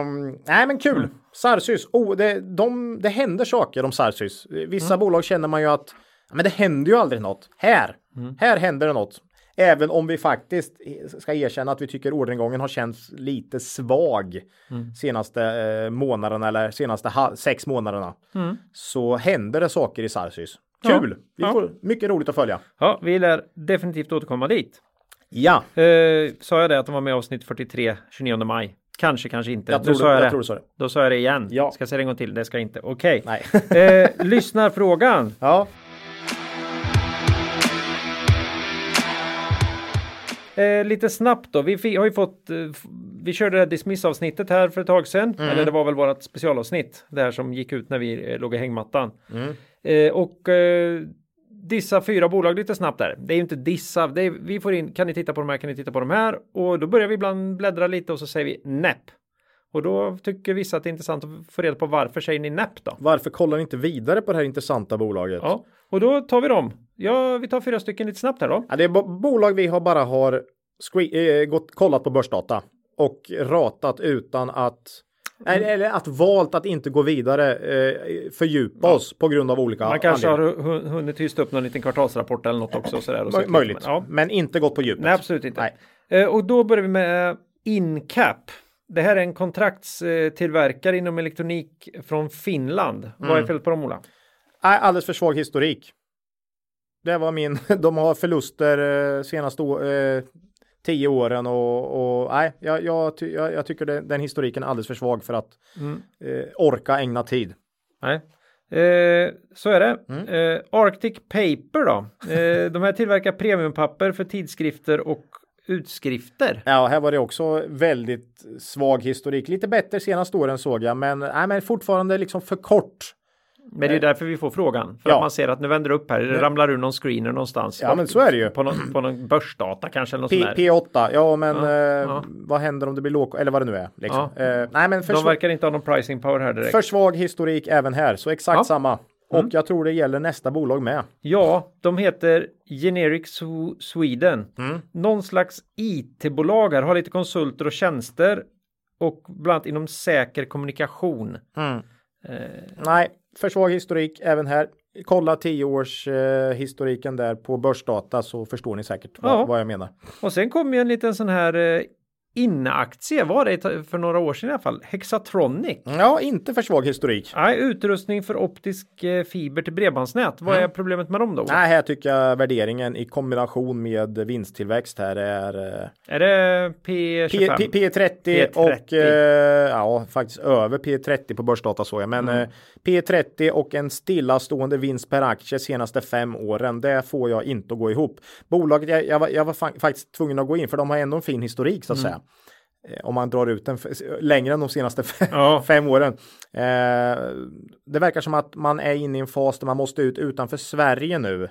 Um, nej men kul. Mm. Sarsys, oh, det, de, det händer saker om Sarsys. Vissa mm. bolag känner man ju att men det händer ju aldrig något. Här, mm. här händer det något. Även om vi faktiskt ska erkänna att vi tycker orderingången har känts lite svag mm. senaste eh, månaderna eller senaste sex månaderna. Mm. Så händer det saker i Sarsys. Kul! Ja. Vi får mycket roligt att följa. Ja, vi lär definitivt återkomma dit. Ja. Eh, sa jag det att de var med i avsnitt 43 29 maj? Kanske, kanske inte. Jag tror, sa jag, jag det. tror det. Då sa jag det igen. Ja. Ska jag säga det en gång till? Det ska jag inte. Okej. Okay. eh, lyssnarfrågan. Ja. Eh, lite snabbt då. Vi har ju fått, eh, vi körde det här dismissavsnittet här för ett tag sedan. Mm. Eller det var väl vårat specialavsnitt. Det här som gick ut när vi eh, låg i hängmattan. Mm. Eh, och eh, dissa fyra bolag lite snabbt där. Det är ju inte dissa. Är, vi får in, kan ni titta på de här, kan ni titta på de här? Och då börjar vi ibland bläddra lite och så säger vi näpp. Och då tycker vissa att det är intressant att få reda på varför säger ni näpp då? Varför kollar ni inte vidare på det här intressanta bolaget? Ja, och då tar vi dem. Ja, vi tar fyra stycken lite snabbt här då. Ja, det är bo- bolag vi har bara har eh, gått, kollat på börsdata och ratat utan att eller, eller att valt att inte gå vidare, eh, fördjupa oss på grund av olika Man kanske har anledningar. hu- hunnit tysta upp någon liten kvartalsrapport eller något också. Sådär, och lite. Möjligt, Men, ja. men inte gått på djupet. Nej, absolut inte. Nej. Eh, och då börjar vi med eh, Incap. Det här är en kontraktstillverkare inom elektronik från Finland. Vad Mm. är felet på dem Ola? Alldeles för svag historik. Det var min, de har förluster senaste å- eh, tio åren och, och nej, jag, jag, jag, jag tycker det, den historiken är alldeles för svag för att Mm. eh, orka ägna tid. Nej. Eh, så är det. Mm. Eh, Arctic Paper då? Eh, de här tillverkar premiumpapper för tidskrifter och utskrifter. Ja, här var det också väldigt svag historik. Lite bättre senaste åren såg jag, men, nej, men fortfarande liksom för kort. Men det är därför vi får frågan. För Ja. att man ser att nu vänder det upp här. Det ramlar ur någon screener någonstans. Ja, men så är det ju. På någon, på någon börsdata kanske. Eller P, sånt där. P8, ja men Ja, eh, ja. vad händer om det blir låg, eller vad det nu är. Liksom. Eh, nej men för, De verkar inte ha någon pricing power här direkt. för svag historik även här, så exakt Ja. Mm. samma. Och jag tror det gäller nästa bolag med. Ja, de heter Generic Sw- Sweden. Mm. Någon slags IT-bolag här, har lite konsulter och tjänster. Och bland annat inom säker kommunikation. Eh, Nej, för svag historik även här. Kolla 10 års eh, där på börsdata så förstår ni säkert Ja. vad, vad jag menar. och sen kom ju en liten sån här eh, inneaktie, var det för några år sedan i alla fall, Hexatronic. Ja, inte för svag historik. Nej, utrustning för optisk eh, fiber till bredbandsnät. Vad är problemet med dem då? Nej, här tycker jag värderingen i kombination med vinsttillväxt här är eh, Är det P, P25? P, P30, P30. och eh, ja, faktiskt över P30 på börsdata såg jag. Men Mm. eh, P30 och en stillastående vinst per aktie senaste fem åren. Det får jag inte att gå ihop. Bolaget, jag, jag, var, jag var fa- faktiskt tvungen att gå in för de har ändå en fin historik så att säga. Eh, Om man drar ut den längre än de senaste fem, Ja. fem åren. Eh, det verkar som att man är inne i en fas där man måste ut utanför Sverige nu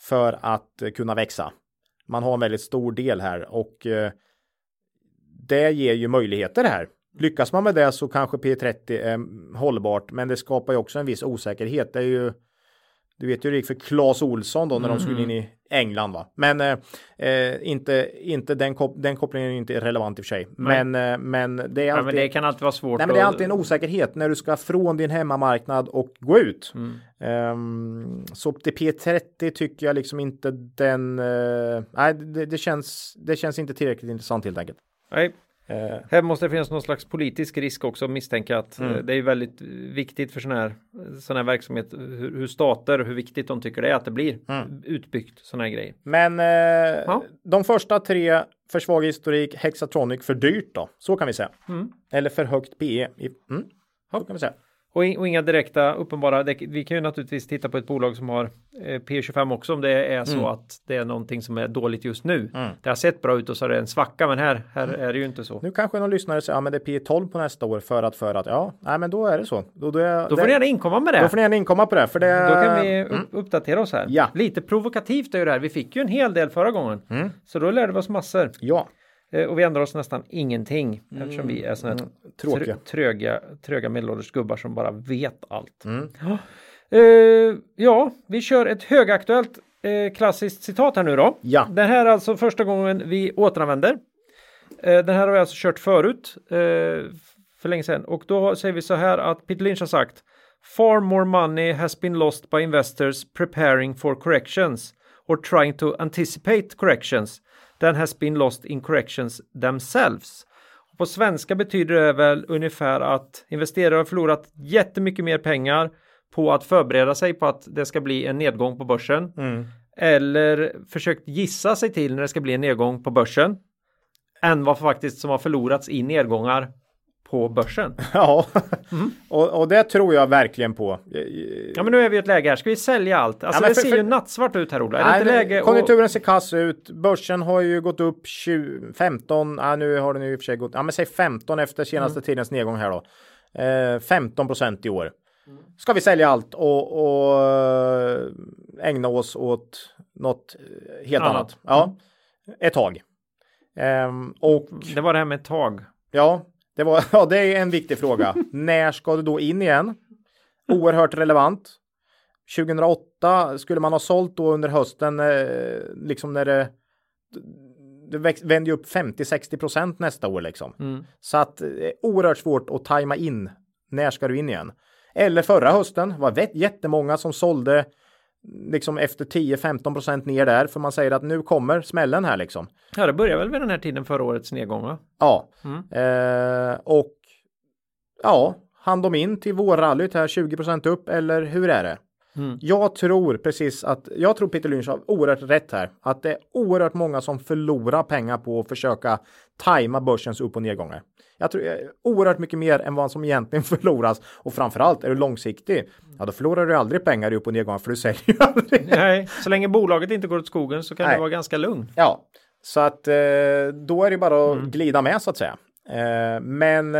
för att kunna växa. Man har en väldigt stor del här och eh, det ger ju möjligheter här. Lyckas man med det så kanske P30 är hållbart, men det skapar ju också en viss osäkerhet. Det är ju du vet ju hur det gick för Claes Olsson då när de skulle in i England va. Men eh, eh, inte, inte den, kop den kopplingen är inte relevant i och för sig. Men, eh, men det är Ja, alltid men det kan alltid vara svårt. Nej, men det är alltid en osäkerhet när du ska från din hemmamarknad och gå ut. Mm. Ehm, så till P30 tycker jag liksom inte den. eh, nej, det, det känns. Det känns inte tillräckligt intressant helt enkelt. Nej, Eh, här måste det finnas någon slags politisk risk också misstänka att Mm. eh, det är väldigt viktigt för sån här, sån här verksamhet hur, hur stater hur viktigt de tycker det är att det blir Mm. utbyggt såna här grejer. men eh, Ja. de första tre för svag historik, Hexatronic för dyrt då. Så kan vi säga. Mm. Eller för högt PE. Mm, så kan vi säga. Och, in, och inga direkta uppenbara, det, vi kan ju naturligtvis titta på ett bolag som har eh, P25 också om det är så Mm. att det är någonting som är dåligt just nu. Mm. Det har sett bra ut och så är det en svacka men här, här är det ju inte så. Nu kanske någon lyssnare säger ja, men det är P12 på nästa år för att för att ja, nej, men då är det så. Då, då, är, Då får det, ni gärna inkomma med det. då får ni gärna inkomma på det. För det Då kan vi Mm. upp, uppdatera oss här. Ja. Lite provokativt är ju det här. Vi fick ju en hel del förra gången. Mm. Så då lärde vi oss massor. Ja, Och vi ändrar oss nästan ingenting. Eftersom vi är sådana här Mm. trö- tröga, tröga medelålders gubbar som bara vet allt. Mm. Ja. Eh, ja, vi kör ett högaktuellt eh, klassiskt citat här nu då. Ja. Det här är alltså första gången vi återanvänder. Eh, den här har vi alltså kört förut eh, för länge sedan och då säger vi så här att Peter Lynch har sagt Far more money has been lost by investors preparing for corrections or trying to anticipate corrections than has been lost in corrections themselves. Och på svenska betyder det väl ungefär att investerare har förlorat jättemycket mer pengar på att förbereda sig på att det ska bli en nedgång på börsen Mm. eller försökt gissa sig till när det ska bli en nedgång på börsen än vad faktiskt som har förlorats i nedgångar på börsen. Ja, mm. och, och det tror jag verkligen på. Ja, men nu är vi i ett läge här. Ska vi sälja allt? Alltså, ja, det för, ser för, ju nattsvart ut här, Ola. Är nej, inte läge konjunkturen och... ser kass ut. Börsen har ju gått upp 20, 15. Ja, nu har den ju i och för sig gått. Ja, men säg 15 efter senaste mm. tidens nedgång här då. Eh, 15 procent i år. Ska vi sälja allt och, och eh, ägna oss åt något helt annat? annat. Ja, mm. ett tag. Um, och det var det här med ett tag. Ja, det, var, ja, det är en viktig fråga. När ska du då in igen? Oerhört relevant. 2008 skulle man ha sålt då under hösten, eh, liksom när det, det vänder ju upp 50-60 procent nästa år liksom. Mm. Så att det är oerhört svårt att tajma in. När ska du in igen? Eller förra hösten var jättemånga som sålde liksom efter 10-15 procent ner där för man säger att nu kommer smällen här liksom. Ja, det börjar väl vid den här tiden förra årets nedgång va? Ja, mm. eh, och ja, hann de in till vårrallyt här 20 procent upp eller hur är det? Mm. Jag tror precis att jag tror Peter Lynch har oerhört rätt här. Att det är oerhört många som förlorar pengar på att försöka tajma börsens upp och nedgångar. Jag tror eh, oerhört mycket mer än vad som egentligen förloras. Och framförallt är du långsiktig, ja då förlorar du aldrig pengar i upp och nedgångar för du säljer ju aldrig. Nej, så länge bolaget inte går åt skogen så kan Nej. du vara ganska lugn. Ja, så att eh, då är det bara att mm. glida med så att säga. Eh, men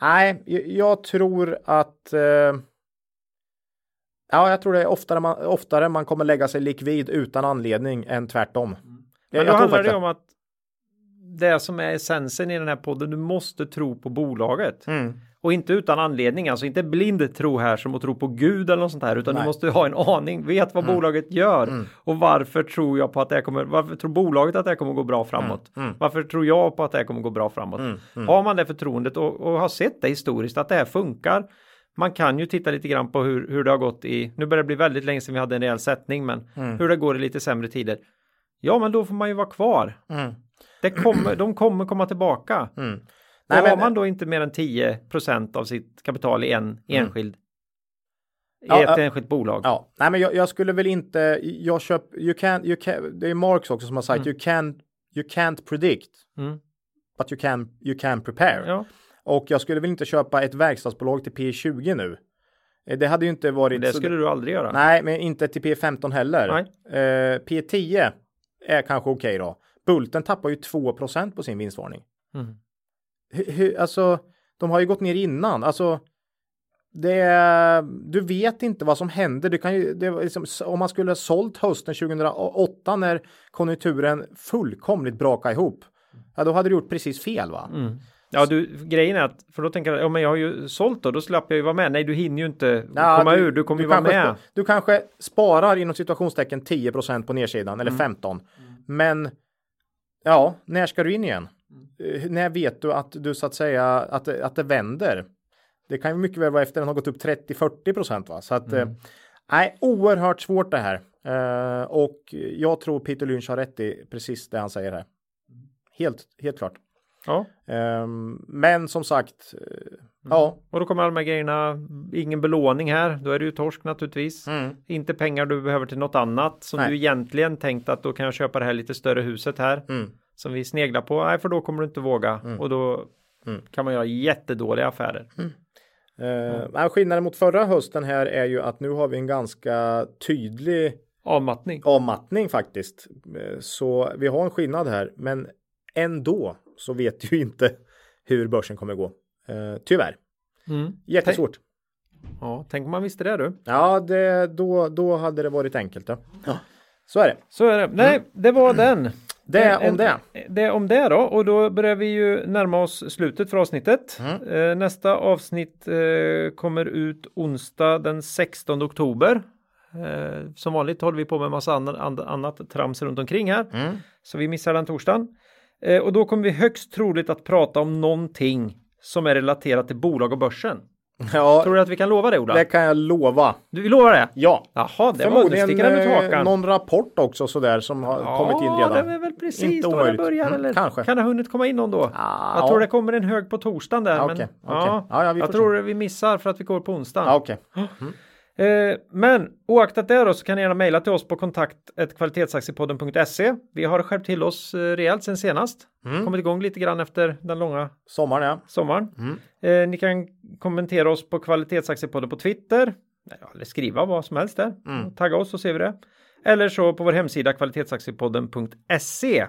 nej, jag tror att Ja, jag tror det är oftare man, oftare man kommer lägga sig likvid utan anledning än tvärtom. Mm. Men då handlar det om att det som är essensen i den här podden, du måste tro på bolaget. Mm. Och inte utan anledning, alltså inte blind tro här som att tro på Gud eller något sånt här, utan Nej. du måste ha en aning, vet vad mm. bolaget gör mm. och varför tror jag på att det kommer, varför tror bolaget att det kommer gå bra framåt? Mm. mm. Varför tror jag på att det kommer gå bra framåt? Mm. Mm. Har man det förtroendet och, och har sett det historiskt att det här funkar, man kan ju titta lite grann på hur, hur det har gått i, nu börjar det bli väldigt länge sedan vi hade en rejäl sättning, men hur det går i lite sämre tider. Ja, men då får man ju vara kvar. Det kommer, de kommer komma tillbaka. Mm. Nej, och men, har man då inte mer än 10 av sitt kapital i en mm. enskild i ett ja, enskilt bolag. Ja, nej, men jag, jag, skulle väl inte. Jag köper. You can, you can, det är Marx också som har sagt mm. you can. You can't predict. Mm. But you can. You can prepare. Ja. Och jag skulle väl inte köpa ett verkstadsbolag till P20 nu. Eh, det hade ju inte varit. Det skulle du aldrig göra. Nej, men inte till P15 heller. Uh, P10 är kanske okej okay då. Bulten tappar ju 2% på sin vinstvarning. Mm. Hur, alltså, de har ju gått ner innan. Alltså, det, du vet inte vad som händer. Du kan ju, liksom, om man skulle ha sålt hösten 2008 när konjunkturen fullkomligt brakade ihop. Ja, då hade du gjort precis fel va? Mm. Ja, du, grejen är att, för då tänker jag, ja men jag har ju sålt då, då slapp jag ju vara med. Nej, du hinner ju inte ja, komma du, ur, du kommer du ju vara med. Du kanske sparar inom situationstecken 10% på nedsidan eller mm. 15. Men Ja, när ska du in igen? Mm. Eh, när vet du att du så att säga att, att det vänder? Det kan ju mycket väl vara efter den har gått upp 30-40 procent va? Så att mm. eh, nej, oerhört svårt det här. Uh, och jag tror Peter Lynch har rätt i precis det han säger här. Helt, helt klart. Ja. Um, men som sagt, mm. Ja. Och då kommer alla de här grejerna, ingen belåning här, då är det ju torsk naturligtvis. Mm. Inte pengar du behöver till något annat som Nej. du egentligen tänkt att då kan jag köpa det här lite större huset här. Mm. Som vi sneglar på, nej för då kommer du inte våga mm. och då mm. kan man göra jättedåliga affärer. Uh, skillnaden mot förra hösten här är ju att nu har vi en ganska tydlig avmattning. Avmattning faktiskt. Så vi har en skillnad här, men ändå så vet ju inte hur börsen kommer gå. Uh, tyvärr. Mm. Jättesvårt. Ja, tänk om man visste det du. Ja, det, då, då hade det varit enkelt. Ja. ja. Så är det. Så är det. Nej, mm. det var den. Det om det. Det om det då och då börjar vi ju närma oss slutet för avsnittet. Mm. Eh, nästa avsnitt eh, kommer ut onsdag den 16 oktober. Eh, som vanligt håller vi på med massa annat trams runt omkring här. Mm. Så vi missar den torsdagen. Eh, och då kommer vi högst troligt att prata om någonting som är relaterat till bolag och börsen. Ja, Tror du att vi kan lova det Ola? Det kan jag lova. Du lovar det? Ja. Jaha, det Förmodligen var eh, någon rapport också sådär som har ja, kommit in redan. Ja, det är väl precis Inte då det börjar mm, eller? Kanske. Kan det ha hunnit komma in någon då? Ja. Jag tror det kommer en hög på torsdagen där. Ja, men, okay. ja, ja, ja, jag tror se. vi missar för att vi går på onsdagen. Ja, okay. mm. Eh, men oaktat det då så kan ni gärna mejla till oss på kontakt kvalitetsaktiepodden.se. Vi har skärpt till oss eh, rejält sen senast. Mm. Kommit igång lite grann efter den långa Sommaren ja. sommaren. Mm. Eh, ni kan kommentera oss på kvalitetsaktiepodden på Twitter. Eller skriva vad som helst där. Mm. Tagga oss så ser vi det. Eller så på vår hemsida kvalitetsaktiepodden.se.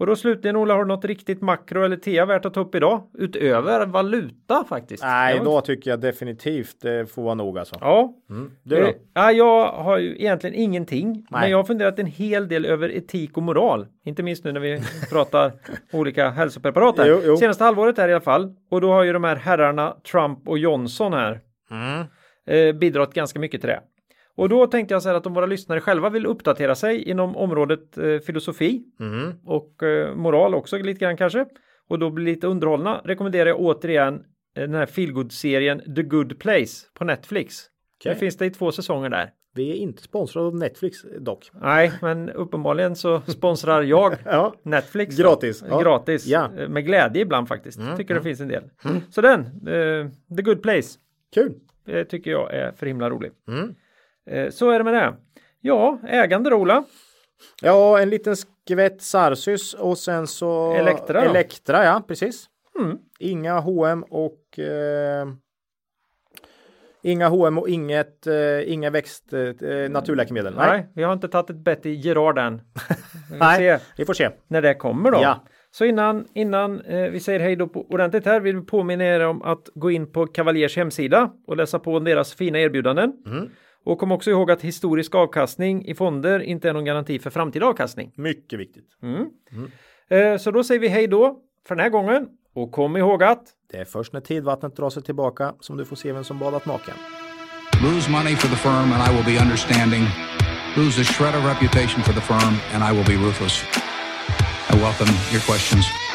Och då slutligen Ola, har du något riktigt makro eller tea värt att ta upp idag? Utöver valuta faktiskt. Nej, var- då tycker jag definitivt det får vara nog alltså. Ja, Du då? Eh, ja, jag har ju egentligen ingenting. Nej. Men jag har funderat en hel del över etik och moral. Inte minst nu när vi pratar olika hälsopreparat här. Jo, jo. Senaste halvåret här i alla fall. Och då har ju de här herrarna Trump och Johnson här Mm. eh, bidragit ganska mycket till det. Och då tänkte jag så här att om våra lyssnare själva vill uppdatera sig inom området eh, filosofi Mm. och eh, moral också lite grann kanske och då bli lite underhållna rekommenderar jag återigen eh, den här feelgood-serien The Good Place på Netflix. Okej. Det finns det i två säsonger där. Vi är inte sponsrade av Netflix dock. Nej, men uppenbarligen så sponsrar jag Ja. Netflix. Gratis, ja. Gratis. Ja. Mm, Eh, Med glädje ibland faktiskt. Tycker det finns en del. Så den, eh, The Good Place, Kul. eh, tycker jag är för himla rolig. Mm. Eh, så är det med det. Ja, ägande då, Ola. Ja, en liten skvätt Sarsus och sen så Elektra då? Elektra, ja precis. Mm. Inga H&M och eh, Inga H&M och inget, eh, inga växt, eh, naturläkemedel. Nej. Nej, vi har inte tagit ett bett i Gerard än. Vi Nej, se vi får se. när det kommer då. Ja. Så innan, innan eh, vi säger hej då på ordentligt här vill vi påminna er om att gå in på Cavaliers hemsida och läsa på om deras fina erbjudanden. Mm. Och kom också ihåg att historisk avkastning i fonder inte är någon garanti för framtida avkastning. Mycket viktigt. Eh, så då säger vi hej då för den här gången. Och kom ihåg att Det är först när tidvattnet drar sig tillbaka som du får se vem som badat naken. Lose money for the firm and I will be understanding. Lose a shred of reputation for the firm and I will be ruthless. I welcome your questions.